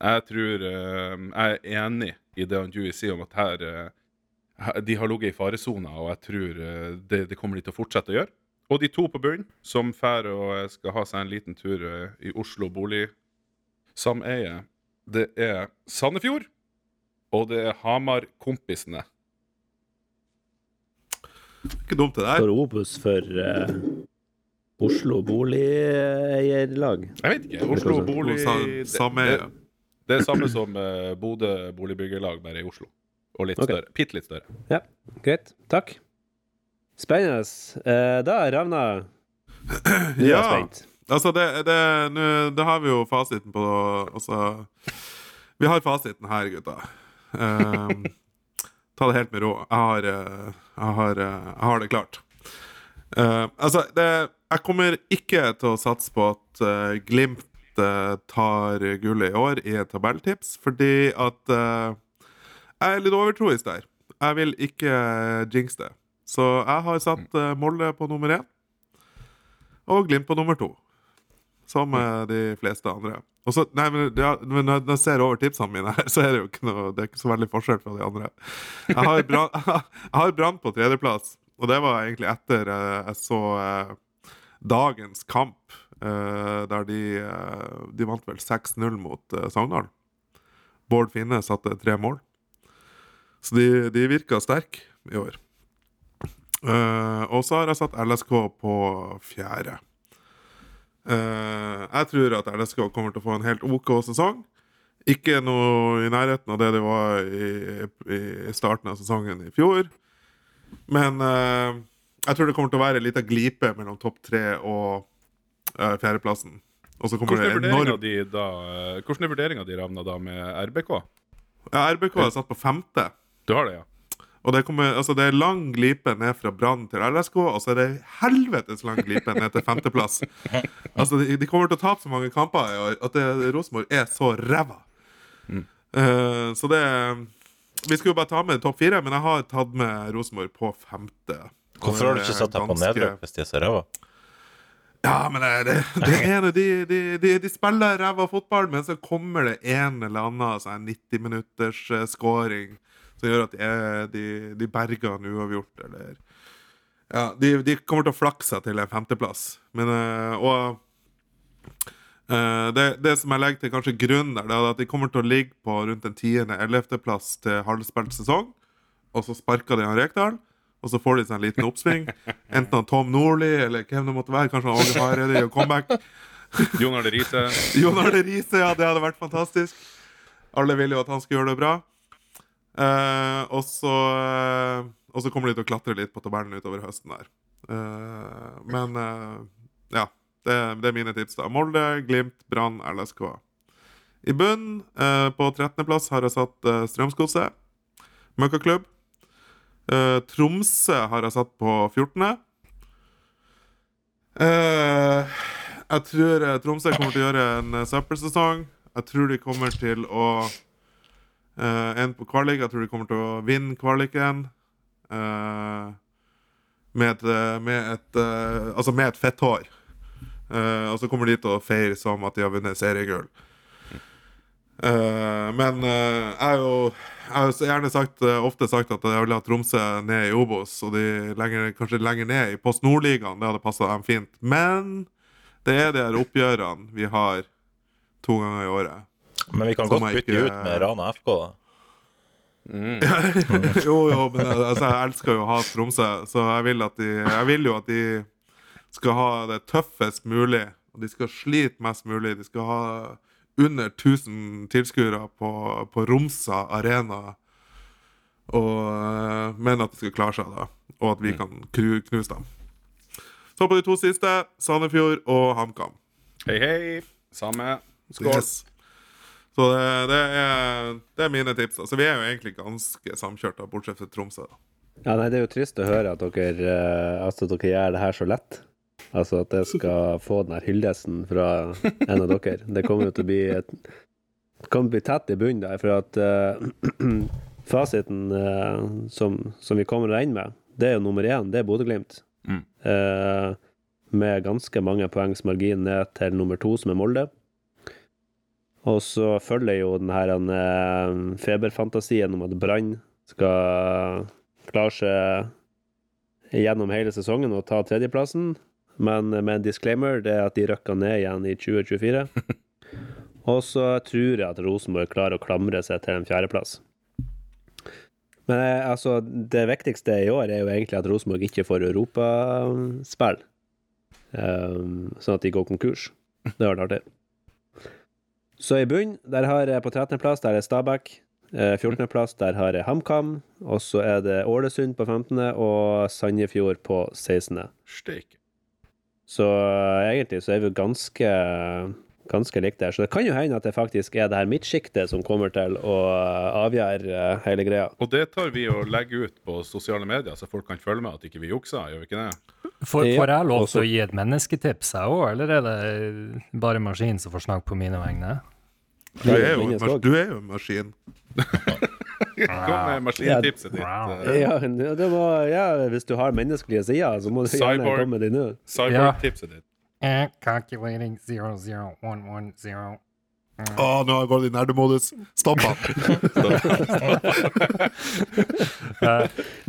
Jeg tror uh, Jeg er enig i det han Dewey sier om at her uh, De har ligget i faresona, og jeg tror det, det kommer de til å fortsette å gjøre. Og de to på bunnen, som fær og skal ha seg en liten tur i Oslo boligsameie, det er Sandefjord, og det er Hamar-kompisene. Ikke dumt, det der. Står Obos for uh, Oslo boligeierlag? Jeg vet ikke. Oslo bolig... Det- Samme det, det er samme som uh, Bodø boligbyggelag, bare i Oslo. Og litt okay. større. Bitte litt større. Ja, greit. Takk. Spennende. Uh, da, Ravna, du [CLEARS THROAT] er Ja. spent. Altså, det, det, nu, det har vi jo fasiten på Altså Vi har fasiten her, gutta. Um, ta det helt med ro. Jeg har, eh, jeg har, eh, jeg har det klart. Uh, altså, det, jeg kommer ikke til å satse på at uh, Glimt tar gullet i år i et tabelltips, fordi at jeg er litt overtroisk der. Jeg vil ikke uh, jinx det. Så jeg har satt Molde på nummer én, og Glimt på nummer to. Som eh, de fleste andre. Og så, nei, men, ja, men når jeg ser over tipsene mine, her, [LAUGHS] så er det jo ikke noe Det er ikke så veldig forskjell fra de andre. Jeg har Brann, [LAUGHS] på tredjeplass, og det var egentlig etter eh, jeg så eh, dagens kamp, der de, de vant vel 6-0 mot Sogndal. Bård Finne satte tre mål. Så de, de virka sterke i år. Og så har jeg satt LSK på fjerde. Eh, jeg tror at LSK kommer til å få en helt OK sesong. Ikke noe i nærheten av det det var i, i starten av sesongen i fjor. Men uh, jeg tror det kommer til å være en liten glipe mellom topp tre og uh, fjerdeplassen. Og så kommer Hvordan er vurderinga di da Hvordan er vurderinga di, Ravna, da med RBK? ja, RBK er satt på femte. Du har det, ja? Og det, kommer, altså det er lang glipe ned fra Brann til LSK, og så er det helvetes lang glipe ned til femteplass. [LAUGHS] Altså, de, de kommer til å tape så mange kamper i år at Rosenborg er så ræva. Eh, så det Vi skulle jo bare ta med topp fire, men jeg har tatt med Rosenborg på femte. Hvorfor har du ikke satt deg på nedrykk hvis de er så ræva? Ja, men det, det, det ene de, de, de, de spiller ræva fotball, men så kommer det en eller annen sånn 90 minutters eh, scoring som gjør at de, er, de, de berger en uavgjort, eller Ja, de, de kommer til å flakse til en femteplass. Men eh, Og Uh, det, det som jeg legger til kanskje grunn der, det er at de kommer til å ligge på rundt en tiende-ellevteplass til halvspilt sesong, og så sparker de han Rekdal. Og så får de seg en liten oppsving. Enten av Tom Nordli eller hvem det måtte være. Kanskje han Åge Hareide gjør comeback. [LAUGHS] Jon Arne Riise. Jon Arne Riise, ja, det hadde vært fantastisk. Alle vil jo at han skal gjøre det bra. Eh, og så eh, Og så kommer de til å klatre litt på tabellen utover høsten der. Eh, men eh, ja. Det, det er mine tips, da. Molde, Glimt, Brann, LSK. I bunn, på 13.-plass, har jeg satt eh, Strømsgodset. Møkkaklubb. Tromsø har jeg satt på 14. Eh, jeg tror Tromsø kommer til å gjøre en søppelsesong. Jeg tror de kommer til å uh, En på kvalik. Jeg tror de kommer til å vinne kvaliken. eh, med et, eh, med et eh, Altså med et fett hår. og så kommer de til å feire som at de har vunnet seriegull. Eh, men eh, jeg har jo jeg har gjerne sagt, eh, ofte sagt at jeg vil ha Tromsø ned i Obos, og de lenger, kanskje lenger ned i Post Nord-ligaen. Det hadde passa dem fint. Men det er de her oppgjørene vi har to ganger i året. Men vi kan godt bytte ikke- ut med Rana FK, da. [LAUGHS] jo, jo, men eh, altså, jeg elsker jo å ha Tromsø, så jeg vil, at de, jeg vil jo at de skal ha det tøffest mulig. Og de skal slite mest mulig. De skal ha under 1000 tilskuere på, på Romsa arena. Og, eh, men at de skal klare seg, da. Og at vi kan knuse dem. Så på de to siste, Sandefjord og HamKam. Hei, hei. Samme. Skål. Yes. Så det, det, er, det er mine tips. Altså, vi er jo egentlig ganske samkjørte, bortsett fra Tromsø. da. Ja, nei, Det er jo trist å høre at dere, eh, altså, dere gjør det her så lett. Altså at jeg skal få den her hyllesten fra en av dere. Det kommer jo til å bli et, kommer til å bli tett i bunnen der, for at uh, [CLEARS THROAT] fasiten uh, som, som vi kommer inn med, det er jo nummer én, det er Bodø-Glimt. Mm. Uh, med ganske mange poengs margin ned til nummer to, som er Molde. Og så følger jo den her eh, feberfantasien om at Brann skal klare seg gjennom hele sesongen og ta tredjeplassen. Men med en disclaimer, det er at de røkker ned igjen i 2024. [LAUGHS] Og så tror jeg at Rosenborg klarer å klamre seg til en fjerdeplass. Men eh, altså, det viktigste i år er jo egentlig at Rosenborg ikke får europaspill. Um, sånn at de går konkurs. Det har vært artig. Så i bunn, der har jeg på 13.-plass, der er Stabæk. Eh, 14.-plass, der har jeg HamKam. Og så er det Ålesund på 15. og Sandefjord på 16. Steik. Så eh, egentlig så er vi jo ganske ganske likt der. Så det kan jo hende at det faktisk er det her midtsjiktet som kommer til å avgjøre eh, hele greia. Og det tar vi og legger ut på sosiale medier, så folk kan følge med at ikke vi juksa. Gjør vi ikke det? Får, får jeg lov til å gi et mennesketips, jeg òg, eller er det bare maskin som får snakke på mine vegne? Du er jo du er jo en maskin. [LAUGHS] Kom med maskintipset ditt. Eh, Ja, det må, ja, hvis du har menneskelige sider, så må du gjerne komme med det nå. Cyborg-tipset ditt. Eh, calculating zero zero one one nå går det i nerdemodus. Stopp han! [LAUGHS]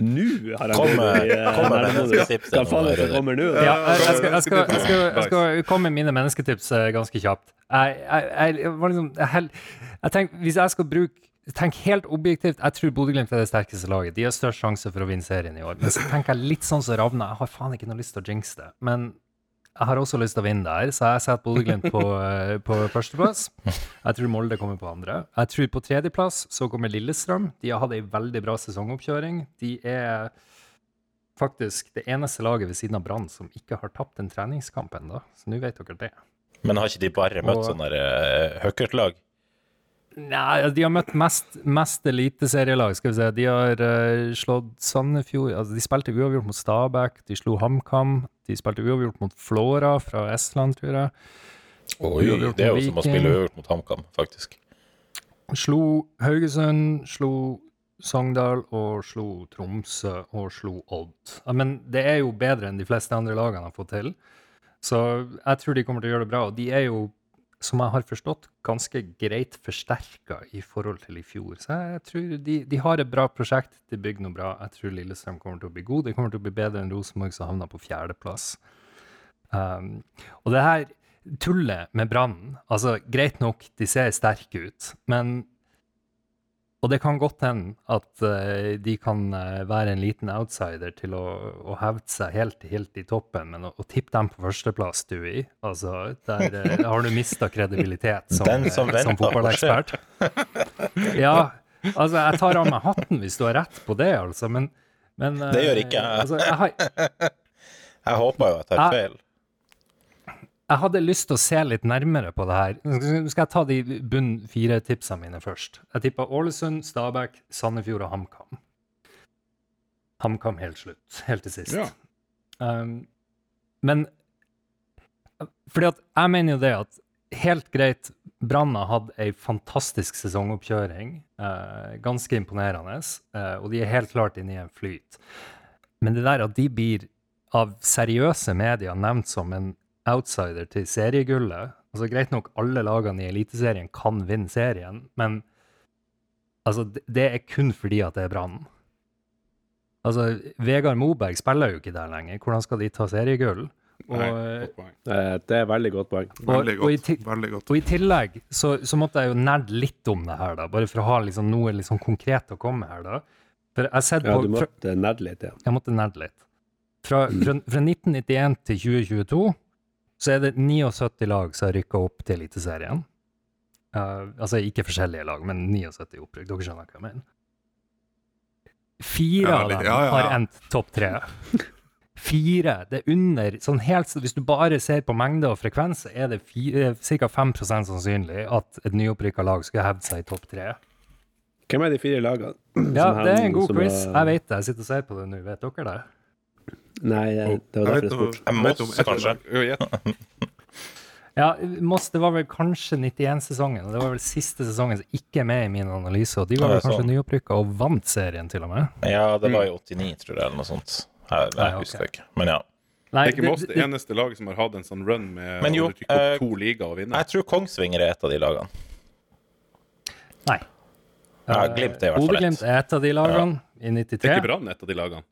Nå har han kommet gått i nå, faen er det kommer nå? Ja, jeg, jeg, skal, jeg, skal, jeg, skal, jeg skal komme med mine mennesketips eh, ganske kjapt. Jeg, jeg, jeg, jeg var liksom jeg, jeg tenker, Hvis jeg skal bruke Tenk helt objektivt, jeg tror Bodø-Glimt er det sterkeste laget. De har størst sjanse for å vinne serien i år. Men så tenker jeg litt sånn som Ravna. Jeg har faen ikke noe lyst til å jinxe det. Men jeg har også lyst til å vinne der, så jeg setter Bodø-Glimt på, [LAUGHS] eh, på førsteplass. Jeg tror Molde kommer på andre. Jeg tror på tredjeplass så kommer Lillestrøm. De har hatt ei veldig bra sesongoppkjøring. De er faktisk det eneste laget ved siden av Brann som ikke har tapt en treningskamp ennå. Så nå vet dere det. Men har ikke de bare møtt Og- sånne uh, hookertlag? Nei, altså, de har møtt mest, mest eliteserielag, skal vi se. De har uh, slått Sandefjord altså, De spilte uavgjort mot Stabæk, de slo HamKam. De spilte uavgjort mot Flora fra Estland, tror jeg. Oi, Uavgjort det er jo som å spille uavgjort mot HamKam, faktisk. Slo Haugesund, slo Sogndal og slo Tromsø og slo Odd. Men det er jo bedre enn de fleste andre lagene har fått til. Så jeg tror de kommer til å gjøre det bra. Og de er jo, som jeg har forstått, ganske greit forsterka i forhold til i fjor. Så jeg tror de, de har et bra prosjekt, de bygger noe bra. Jeg tror Lillestrøm kommer til å bli god. De kommer til å bli bedre enn Rosenborg, som havna på fjerdeplass. Um, og det her tullet med Brann Altså, greit nok, de ser sterke ut, men Og det kan godt hende at uh, de kan eh, være en liten outsider til å, å hevde seg helt, helt i toppen, men å, å tippe dem på førsteplass, Dewey Altså, der uh, [LAUGHS] har du mista kredibilitet som, som som fotballekspert. [LAUGHS] Ja, altså, jeg tar av meg hatten hvis du har rett på det, altså, men, men uh, Det gjør ikke jeg. Altså, jeg har, [LAUGHS] Jeg håper jo at jeg tar feil. Jeg hadde lyst til å se litt nærmere på det her. Nå skal jeg ta de bunn fire-tipsene mine først. Jeg tippa Ålesund, Stabæk, Sandefjord og HamKam. HamKam helt slutt. Helt til sist. Ja. Um, men fordi at jeg mener jo det at helt greit Brann har hatt ei fantastisk sesongoppkjøring. Uh, ganske imponerende. Uh, og de er helt klart inne i en flyt. Men det der at de blir av seriøse medier nevnt som en outsider til seriegullet altså Greit nok, alle lagene i Eliteserien kan vinne serien, men altså, det, er kun fordi at det er Brann. Altså, Vegard Moberg spiller jo ikke der lenger. Hvordan skal de ta seriegull? Og, Nei, eh, Det er veldig godt poeng. Veldig Og- og i Veldig godt. og i tillegg så, så måtte jeg jo nerde litt om det her, da, bare for å ha liksom noe liksom konkret å komme med her. da. For jeg har sett Ja, på, du måtte nerde litt, ja. jeg måtte nerde litt. Fra, fra, fra 1991 til 2022 så er det 79 lag som har rykka opp til Eliteserien. Uh, altså ikke forskjellige lag, men 79 opprykk. Dere skjønner hva jeg mener. Fire Ja, av dem ja, ja, har endt topp tre. Fire. Det er under sånn helt, Hvis du bare ser på mengde og frekvens, så er det ca. 5% sannsynlig at et nyopprykka lag skal hevde seg i topp tre. Hvem er de fire lagene? Ja, det er en god quiz. Er... Jeg vet det. Jeg sitter og ser på det nå. Vet dere det? Nei, eh, det var derfor jeg spurte. Moss, kanskje? Ja, Moss det var vel kanskje 91-sesongen, og det var vel siste sesongen som ikke er med i min analyse. Og de var vel kanskje sånn. nyopprykka og vant serien, til og med. Ja, det var i 89, tror jeg, eller noe sånt. Jeg, jeg Nei, husker ikke. Men ja. Nei, Det er ikke Moss det eneste laget som har hatt en sånn run med Men jo, å opp eh, to ligaer og vinne. Jeg tror Kongsvinger er et av de lagene. Nei. Ja, Glimt er i hvert fall Bodø-Glimt er et av de lagene i 93. Det Er ikke Brann et av de lagene?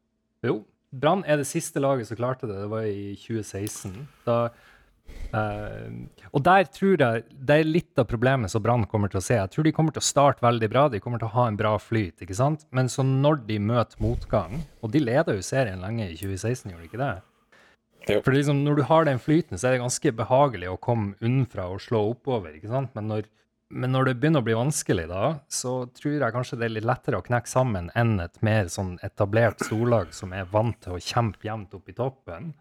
Jo. Brann er det siste laget som klarte det. Det var i 2016. Da, eh, og der tror jeg Det er litt av problemet som Brann kommer til å se. Jeg tror de kommer til å starte veldig bra. De kommer til å ha en bra flyt. ikke sant? Men så når de møter motgang Og de leda jo serien lenge i 2016, gjorde de ikke det? For liksom, når du har den flyten, så er det ganske behagelig å komme unnafra og slå oppover. ikke sant? Men når, men når det begynner å bli vanskelig, da, så tror jeg kanskje det er litt lettere å knekke sammen enn et mer sånn etablert storlag som er vant til å kjempe jevnt opp i toppen.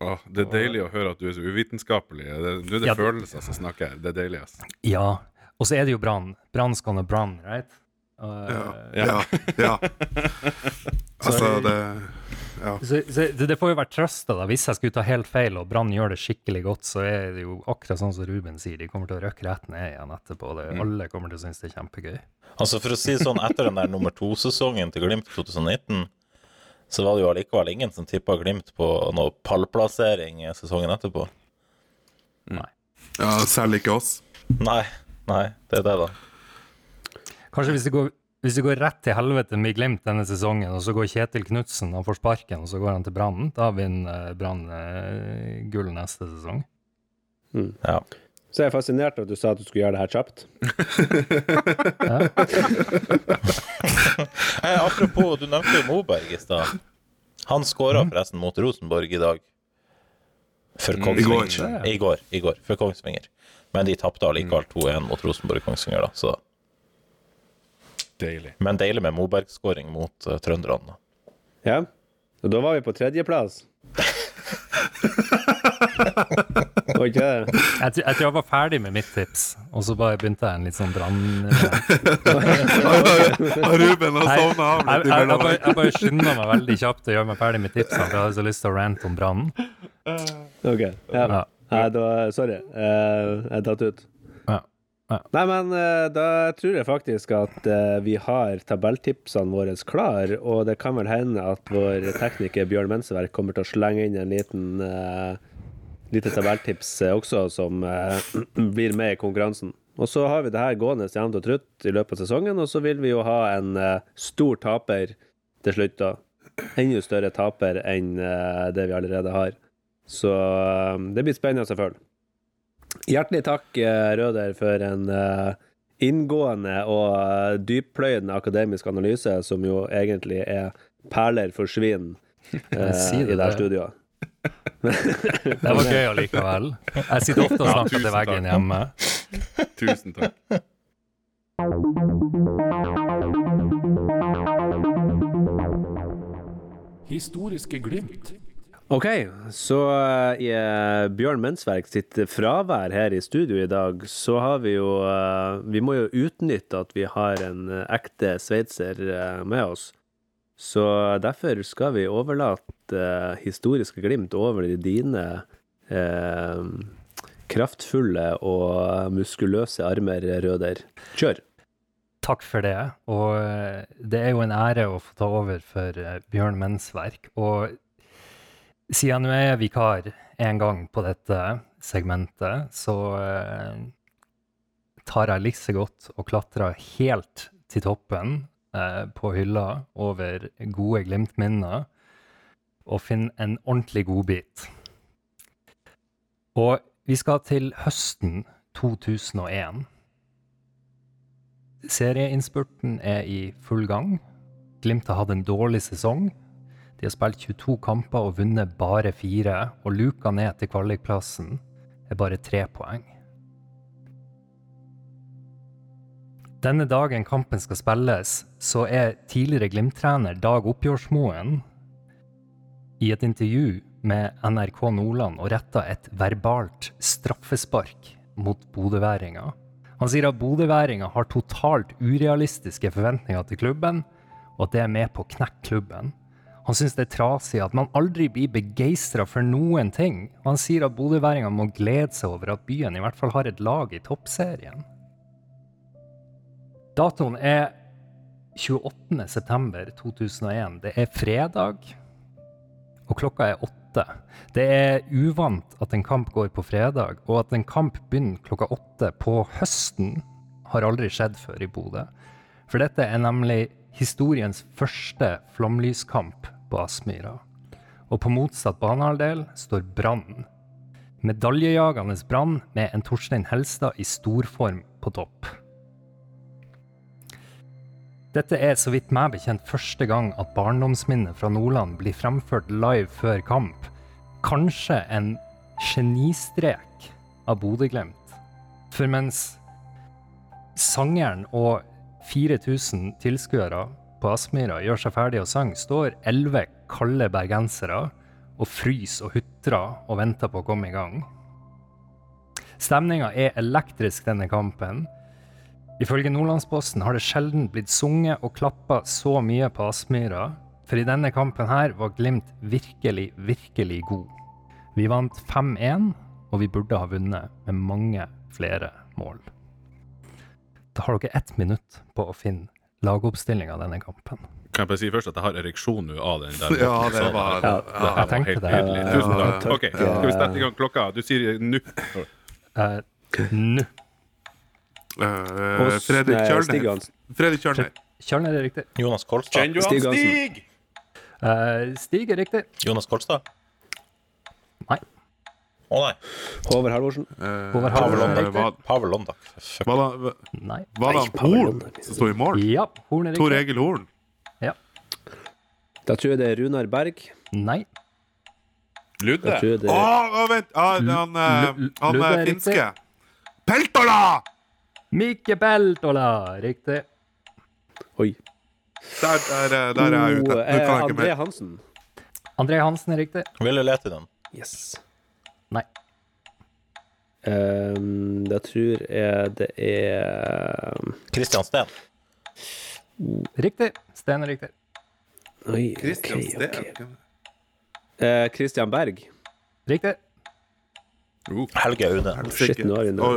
Åh, det er deilig å høre at du er så uvitenskapelig. Det, nå er det Ja. følelser som snakker. Det er deilig, Altså. Ja. Og så er det jo Brann. Brann's gonna brann, right? Uh, Ja. eh, Ja. ja. [LAUGHS] Altså, det Ja. Så, så det, det får jo være trøsta, da. Hvis jeg skulle ta helt feil og Brann gjør det skikkelig godt, så er det jo akkurat sånn som Ruben sier, de kommer til å røkke rett ned igjen etterpå. Det, Alle kommer til å synes det er kjempegøy. Altså For å si sånn, etter den der nummer to-sesongen til Glimt 2019, så var det jo allikevel ingen som tippa Glimt på noe pallplassering i sesongen etterpå. Nei. ja, Særlig ikke oss. Nei, nei, det er det, da. Kanskje hvis det går, hvis det går rett til helvete med Glimt denne sesongen, og så går Kjetil Knutsen og får sparken, og så går han til Brann, da vinner eh, Brann eh, gull neste sesong. Ja. Så er fascinert av at du sa at du skulle gjøre det her kjapt. [LAUGHS] hey, apropos, du nevnte jo Moberg i stad. Han skåra forresten mot Rosenborg i dag. For Kongsvinger. I går. I går, for Kongsvinger. Men de tapte allikevel 2-1 mot Rosenborg-Kongsvinger, da. Så. Deilig. Men deilig med Moberg-skåring mot uh, trønderne. da. Ja. Og da var vi på tredjeplass. [LAUGHS] Var ikke det? Jeg, tror jeg var ferdig med mitt tips, og så bare begynte jeg en litt sånn brann... [LAUGHS] Ruben har sovna av Jeg, litt jeg, jeg, jeg bare skynder meg veldig kjapt og gjør meg ferdig med tipsene, for jeg hadde så lyst til å rante om brannen. Ok. Ja. Ja. Nei, da Sorry. Eh, jeg er tatt ut. Ja. Nei, men eh, da tror jeg faktisk at eh, vi har tabelltipsene våre klar, og det kan vel hende at vår tekniker Bjørn Menseverk kommer til å slenge inn en liten uh, lite tabelltips også, som uh, [CLEARS THROAT] blir med i konkurransen. Og så har vi det her gående jevnt og trutt i løpet av sesongen, og så vil vi jo ha en uh, stor taper til slutt, da. Enda større taper enn det vi allerede har. Så det blir spennende følge. Hjertelig takk, eh, Røder, for en eh, inngående og eh, dyppløyende akademisk analyse, som jo egentlig er perler for svin [LAUGHS] eh, Si det, i det her det. studioet. [LAUGHS] Det var gøy allikevel. Jeg sitter ofte og snakker til veggen takk. hjemme. Tusen takk. Historiske glimt. Ok, så eh, i eh, Bjørn Mensverk sitt fravær her i studio i dag, så har vi jo uh, Vi må jo utnytte at vi har en ekte sveitser med oss. Så derfor skal vi overlate historiske glimt over i dine kraftfulle og muskuløse armer, Røder. Kjør! Takk for det. Og det er jo en ære å få ta over for Bjørn Mensverk. Og siden jeg er vikar en gang på dette segmentet, så eh, tar jeg like godt og klatrer helt til toppen eh, på hylla over gode Glimt-minner og finner en ordentlig godbit. Og vi skal til høsten 2001. Serieinnspurten er i full gang. Glimt har hatt en dårlig sesong. De har spilt 22 kamper og vunnet bare fire, og luka ned til kvalikplassen er bare tre poeng. Denne dagen kampen skal spilles, så er tidligere Glimt-trener Dag Oppgjørsmoen i et intervju med NRK Nordland og retta et verbalt straffespark mot bodøværinga. Han sier at bodøværinga har totalt urealistiske forventninger til klubben, og at det er med på å knekke klubben. Han syns det er trasig at man aldri blir begeistra for noen ting. Og han sier at bodøværinga må glede seg over at byen i hvert fall har et lag i toppserien. Datoen er 28.9.2001. Det er fredag, og klokka er åtte. Det er uvant at en kamp går på fredag, og at en kamp begynner klokka åtte på høsten, har aldri skjedd før i Bodø. For dette er nemlig historiens første flomlyskamp på Aspmyra. Og på motsatt banehalvdel står Brann. Medaljejagende Brann med en Torstein Helstad i storform på topp. Dette er så vidt meg bekjent første gang at barndomsminnet fra Nordland blir fremført live før kamp. Kanskje en genistrek av Bodø-Glimt. For mens sangeren og 4000 tilskuere på Aspmyra gjør seg ferdig og sang, står elleve kalde bergensere og fryser og hutrer og venter på å komme i gang. Stemninga er elektrisk denne kampen. Ifølge Nordlandsposten har det sjelden blitt sunget og klappa så mye på Aspmyra, for i denne kampen her var Glimt virkelig, virkelig god. Vi vant 5-1, og vi burde ha vunnet med mange flere mål. Da har dere ett minutt på å finne lagoppstillinga av denne kampen. Kan jeg bare si først at jeg har ereksjon nå av den der. [LAUGHS] Ja, det var- Ja, det her var helt det. nydelig. Tusen ja, takk. Ok, skal vi sette i gang klokka? Du sier nå. Uh, Nå. Eh, Fredrik Stig Kjølner. Fredrik Kjølner. Kjørner er riktig. Jonas Kolstad. Stig. Eh, Stig er riktig. Jonas Kolstad? Nei. Å nei. Håvard Halvorsen. Eh, Håvard Pavel Halvorsen Londak. riktig. da. Fuck. var, det, Nei. var det Nei, Horn som sto i mål? Ja, Horn er Tor riktig. Egil Horn. Da tror jeg det er Runar Berg. Nei. Da Ludde. tror jeg det Å, er å, vent! Ah, han eh, Lu- han Ludde eh, er finske. Peltola! Mikke Peltola, riktig. Oi. Der, der, eh, der er jeg ute. Nå kan jeg ikke André mer. Hansen. André Hansen er riktig. Ville lete i den. Yes. Nei. Um, det tror jeg det er Christian Steen. Riktig. Sten er riktig. Oi, Christian Okay, ok. Steen. Eh, Christian Berg. Riktig. Helge Aune. Shit, nå er vi nå.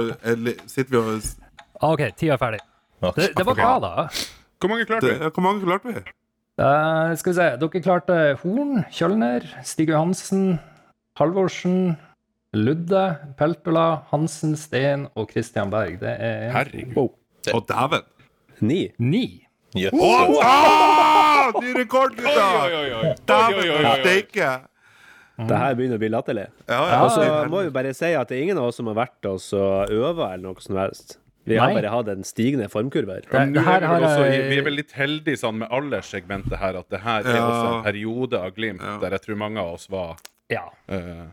Sitter vi og Ah, OK, tida er ferdig. Det, det var bra, da. Hvor mange klarte vi? Hvor mange klarte vi? Uh, skal vi se. Dere klarte Horn, Kjølner, Stig Johansen, Halvorsen, Ludde, Peltola, Hansen, Steen og Christian Berg. Det er Herregud. Wow. Å, dæven! Ni. ni. Yes. Oh, ah! Ny rekord, gutta! Dæven, steike! Det her begynner å bli latterlig. Ja, ja. Og så må vi bare si at det er ingen av oss som har vært oss og øva eller noe som helst. Vi har Nei. bare hatt en stigende formkurve her. Det, det er her vi, også, vi er vel litt heldige sånn med alderssegmentet her, at det her er Ja. også en periode av Glimt Ja. der jeg tror mange av oss var Ja. eh,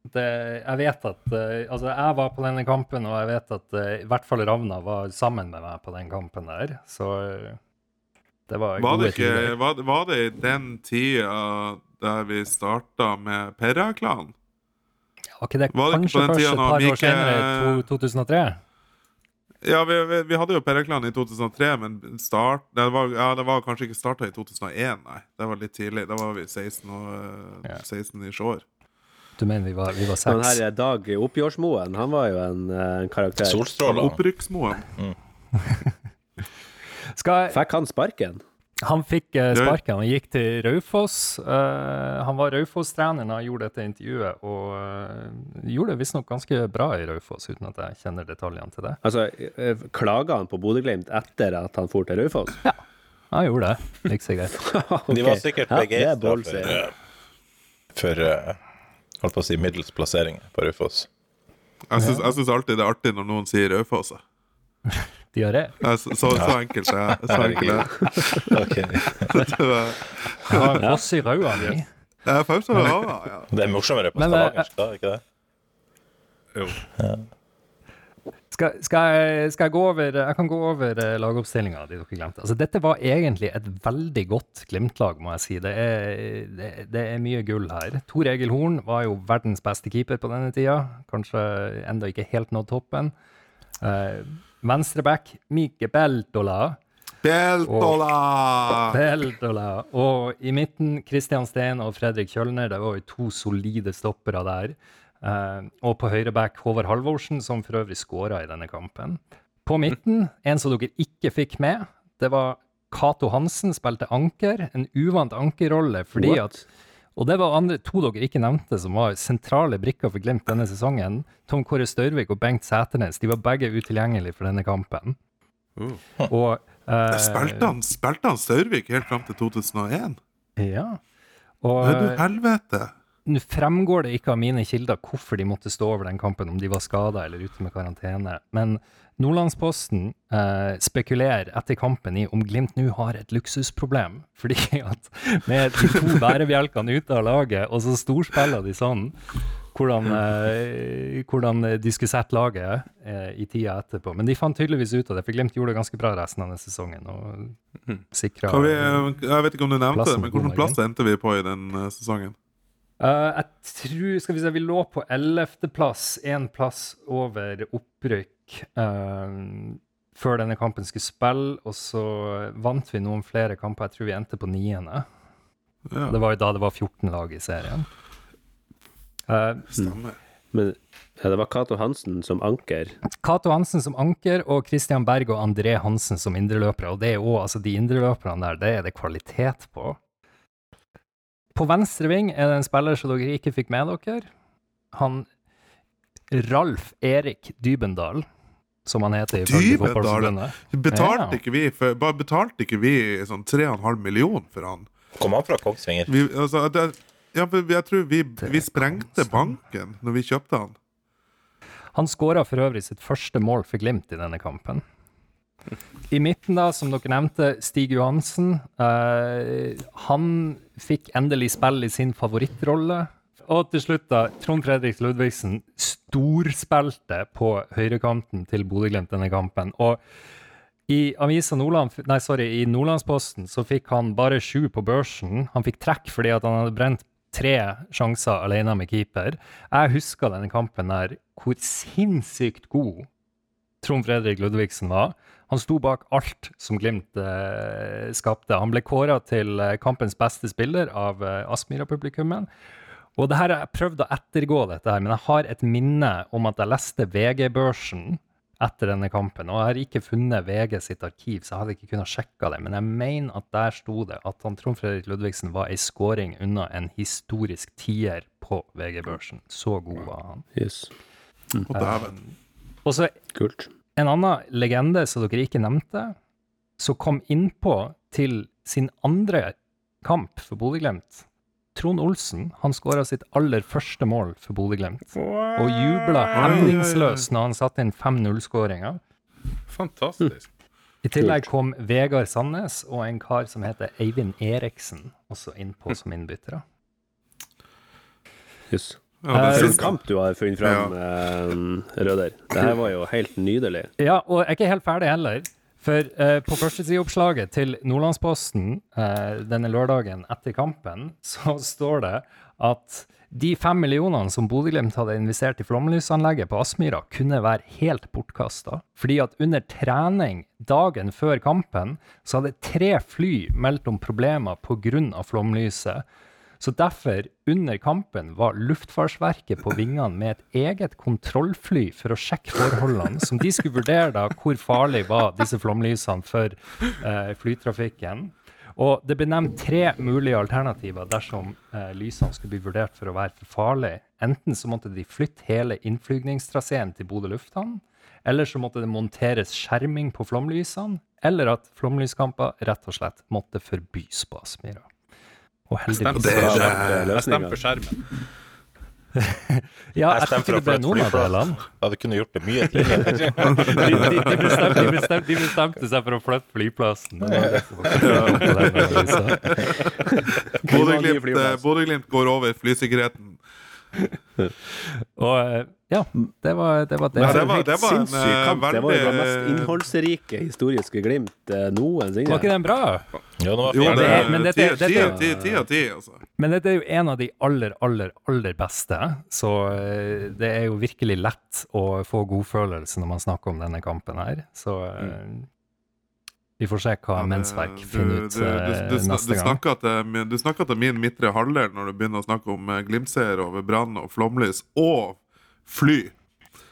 Det, jeg vet at uh, Altså, jeg var på denne kampen, og jeg vet at uh, i hvert fall Ravna var sammen med meg på den kampen der. Så eh, det var, Var gode det, ikke, tider. var, var det i den tida der vi starta med Perra-klanen? Var ikke det var det kanskje først et par år ikke... senere, to, 2003? Ja, vi, vi, vi hadde jo Perra-klanen i 2003, men start, det, var, ja, det var kanskje ikke starta i 2001, nei. Det var litt tidlig. Da var vi 16 og eh, Ja. 16 ish år. Du mener vi var, vi var Den seks? her eh, Dag Oppgjørsmoen, han var jo en, eh, en karakter. Solstråla. Opprykksmoen. [LAUGHS] Skal, Fikk han sparken? han fikk eh, sparken. Han gikk til Raufoss. Eh, han var Raufoss-trener da han gjorde dette intervjuet, og gjorde det visstnok ganske bra i Raufoss, uten at jeg kjenner detaljene til det. Altså, klaga han på Bodø-Glimt etter at han for til Raufoss? Han gjorde det. Gikk seg greit. [LAUGHS] De var sikkert Ja, er begeistra ja, for, for eh, holdt på å si middels plassering på Raufoss. Jeg syns, jeg syns alltid det er artig når noen sier Raufoss. [LAUGHS] De gjør det? Så, så, så enkelt er jeg. Så enkelt er jeg. [LAUGHS] Det foss i Raua ja. Det er morsommere på Men, eh, stavangersk, da? ikke det? Jo. Skal, skal, jeg, skal jeg gå over Jeg kan gå over eh, lagoppstillinga de dere glemte. Altså, dette var egentlig et veldig godt Glimt-lag, må jeg si. Det er, det, det er mye gull her. Tor Egil Horn var jo verdens beste keeper på denne tida. Kanskje enda ikke helt nådd toppen. Uh, Venstreback Mike Beltola. Beltola! Beltola. Og i midten Christian Steen og Fredrik Kjølner. Det var jo to solide stoppere der. Eh, og på høyreback Håvard Halvorsen, som for øvrig skåra i denne kampen. På midten, en som dere ikke fikk med, det var Cato Hansen spilte anker. En uvant ankerrolle fordi What? at Og det var andre, to dere ikke nevnte, som var sentrale brikker for Glimt denne sesongen. Tom Kåre Størvik og Bengt Sæternes. De var begge utilgjengelige for denne kampen. Uh. Og [LAUGHS] Uh, Spilte han, spilte han Størvik helt fram til 2001? Ja. Og Nei, du helvete! Nå fremgår det ikke av mine kilder hvorfor de måtte stå over den kampen, om de var skada eller ute med karantene. Men Nordlandsposten eh, spekulerer etter kampen i om Glimt nå har et luksusproblem. [LAUGHS] Fordi at med de to bærebjelkene ute av laget, og så storspiller de sånn, hvordan, eh, hvordan de skulle sette laget eh, i tida etterpå. Men de fant tydeligvis ut av det, for Glimt gjorde det ganske bra resten av denne sesongen. og sikra vi, jeg vet ikke om du nevnte det, men hvilken plass endte vi på i den eh, sesongen? Eh, jeg tror Skal vi se, vi lå på 11.-plass, én plass over opprykk uh, før denne kampen skulle spille, og så vant vi noen flere kamper. Jeg tror vi endte på niende. Ja, Det var jo da det var 14 lag i serien. Uh, stemmer. Men ja, det var Cato Hansen som anker. Cato Hansen som anker og Christian Berg og André Hansen som indreløpere. Og det er jo altså de indreløperne der, det er det kvalitet på. På venstre ving er det en spiller som dere ikke fikk med dere. Han Ralf Erik Dybendal, som han heter Dybendal, Betalte Ja. ikke vi for, bare betalte ikke vi sånn 3,5 millioner for han? Kom han fra Kongsvinger? Vi, altså, det, ja, jeg tror vi, vi sprengte banken når vi kjøpte han. Han skåra for øvrig sitt første mål for Glimt i denne kampen. I midten, da, som dere nevnte, Stig Johansen. Uh, han fikk endelig spill i sin favorittrolle. Og til slutt, da, Trond Fredrik Ludvigsen storspilte på høyrekanten til Bodø-Glimt denne kampen. Og i avisa Nordland, nei, sorry, i Nordlandsposten så fikk han bare sju på børsen. Han fikk trekk fordi han hadde brent tre sjanser alene med keeper. Jeg husker denne kampen der, hvor sinnssykt god Trond Fredrik Ludvigsen var. Han sto bak alt som Glimt eh, skapte. Han ble kåra til eh, kampens beste spiller av eh, Aspmyra-publikummet. Og det her, Jeg prøvde å ettergå dette, her, men jeg har et minne om at jeg leste VG-børsen etter denne kampen. Og jeg har ikke funnet VG sitt arkiv, så jeg hadde ikke kunnet sjekke det. Men jeg mener at der sto det at han Trond Fredrik Ludvigsen var ei scoring unna en historisk tier på VG-børsen. Så god var han. Yes. Og dæven. Og så Kult. en annen legende som dere ikke nevnte, som kom innpå til sin andre kamp for Bodø-Glimt. Trond Olsen han skåra sitt aller første mål for Bodø-Glimt. Og jubla hemningsløst når han satte inn 5-0-skåringa. Fantastisk. I tillegg kom Vegard Sandnes og en kar som heter Eivind Eriksen, også innpå som innbyttere. Yes. Ja, det er siste. kamp du har funnet fram, eh, Røder. Det her var jo helt nydelig. Ja, og jeg er ikke helt ferdig heller. For uh, på førstesideoppslaget til Nordlandsposten uh, denne lørdagen etter kampen, [LAUGHS] så står det at de fem millionene som Bodø-Glimt hadde investert i flomlysanlegget på Aspmyra, kunne være helt bortkasta. Fordi at under trening dagen før kampen, så hadde tre fly meldt om problemer pga. flomlyset. Så derfor, under kampen, var Luftfartsverket på vingene med et eget kontrollfly for å sjekke forholdene, som de skulle vurdere da hvor farlig var disse flomlysene for eh, flytrafikken. Og det ble nevnt tre mulige alternativer dersom eh, lysene skulle bli vurdert for å være for farlige. Enten så måtte de flytte hele innflygningstraseen til Bodø lufthavn, eller så måtte det monteres skjerming på flomlysene, eller at flomlyskamper rett og slett måtte forbys på Aspmyra. Og heldigvis. Jeg stemmer løsningen. for skjermen. [LAUGHS] Ja, Jeg jeg det for ble å noen av flytte delene. Ja, det kunne gjort det mye tidligere. [LAUGHS] De, de, de, bestemte, de, bestemte, de bestemte seg for å flytte flyplassen. På [LAUGHS] eh, Bodø-Glimt går over flysikkerheten. [LAUGHS] Og eh, ja, det var det. Var det. Ja, det var- det var en, veldig eh, kamp. Det var jo det mest innholdsrike historiske Glimt eh, noensinne. Var ikke den bra? Jo, det var Jo, det det- er men dette- ti av ti, altså. Men dette er jo en av de aller, aller, aller beste. Så eh, det er jo virkelig lett å få godfølelse når man snakker om denne kampen her. Så eh, vi får se hva Ja, Mensverk finner ut du, du, eh, du, neste du gang. snakker til, du snakker til min midtre halvdel når du begynner å snakke om eh, over brann og flomlys og fly.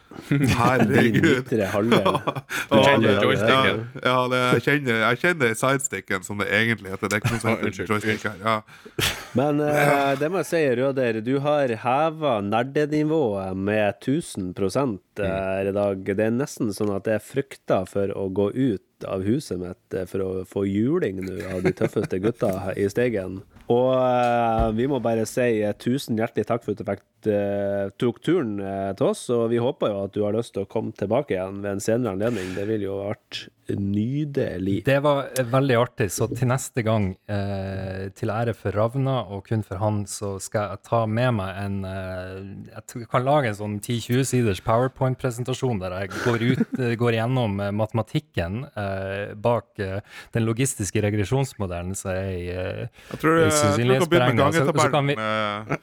[LAUGHS] Herregud. [LAUGHS] Du kjenner Ja, joysticken. Ja, det, jeg kjenner, jeg kjenner sidesticken, som det egentlig heter. Det er ikke noe [LAUGHS] Unnskyld. joystick her. Ja. Men uh, det må jeg si, Røder, du har heva nerdenivået med 1000 her i dag. Det er nesten sånn at jeg frykter for å gå ut av huset mitt eh, for å få juling nå av de tøffeste gutta i Steigen. Og uh, vi må bare si eh, tusen hjertelig takk for at du fikk, uh, tok turen uh, til oss, og vi håper jo at du har lyst til å komme tilbake igjen ved en senere anledning. Det vil jo vært nydelig. Det var veldig artig, så til neste gang, eh, til ære for Ravna og kun for han, så skal jeg ta med meg en eh, Jeg kan lage en sånn 10-20 siders powerpoint-presentasjon der jeg går, ut, eh, går gjennom eh, matematikken eh, bak eh, den logistiske regresjonsmodellen som er i, sannsynlighetsberegninga. Så- så kan vi- gangetabellen. eh,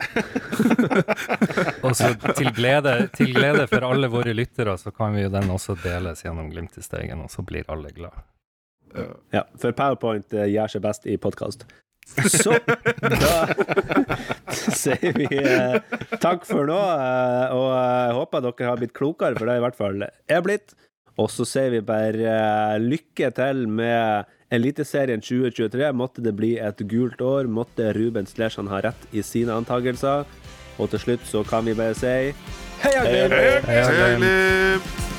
[LAUGHS] Og så til glede, til glede for alle våre lyttere, så kan vi jo den også deles gjennom Glimt i Steigen, og så blir alle glad. Ja, for PowerPoint eh, gjør seg best i podkast. Så [LAUGHS] da [LAUGHS] sier vi eh, takk for nå, eh, og jeg håper dere har blitt klokere, for det er i hvert fall jeg blitt. Og så sier vi bare eh, lykke til med Eliteserien 2023. Måtte det bli et gult år. Måtte Ruben Slesjan ha rett i sine antakelser. Og til slutt så kan vi bare si heia Glimt! Heia Hei, Glimt.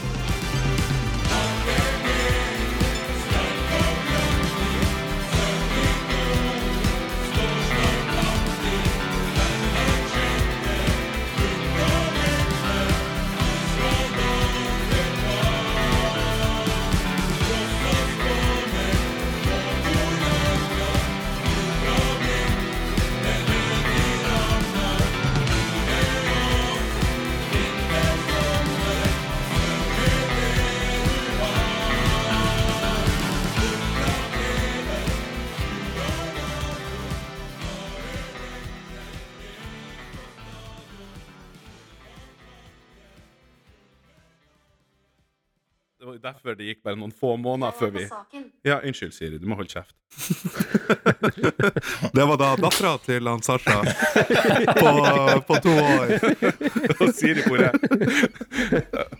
Derfor det gikk bare noen få måneder før vi Ja, unnskyld, Siri. Du må holde kjeft. [LAUGHS] Det var da dattera til han Sasha på, på to år. [LAUGHS] Og Siri, hvor er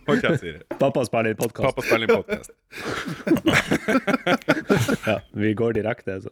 Hold kjeft, Siri. Pappa spiller i podkast. Pappa spiller inn podkast. [LAUGHS] Ja, vi går direkte, altså.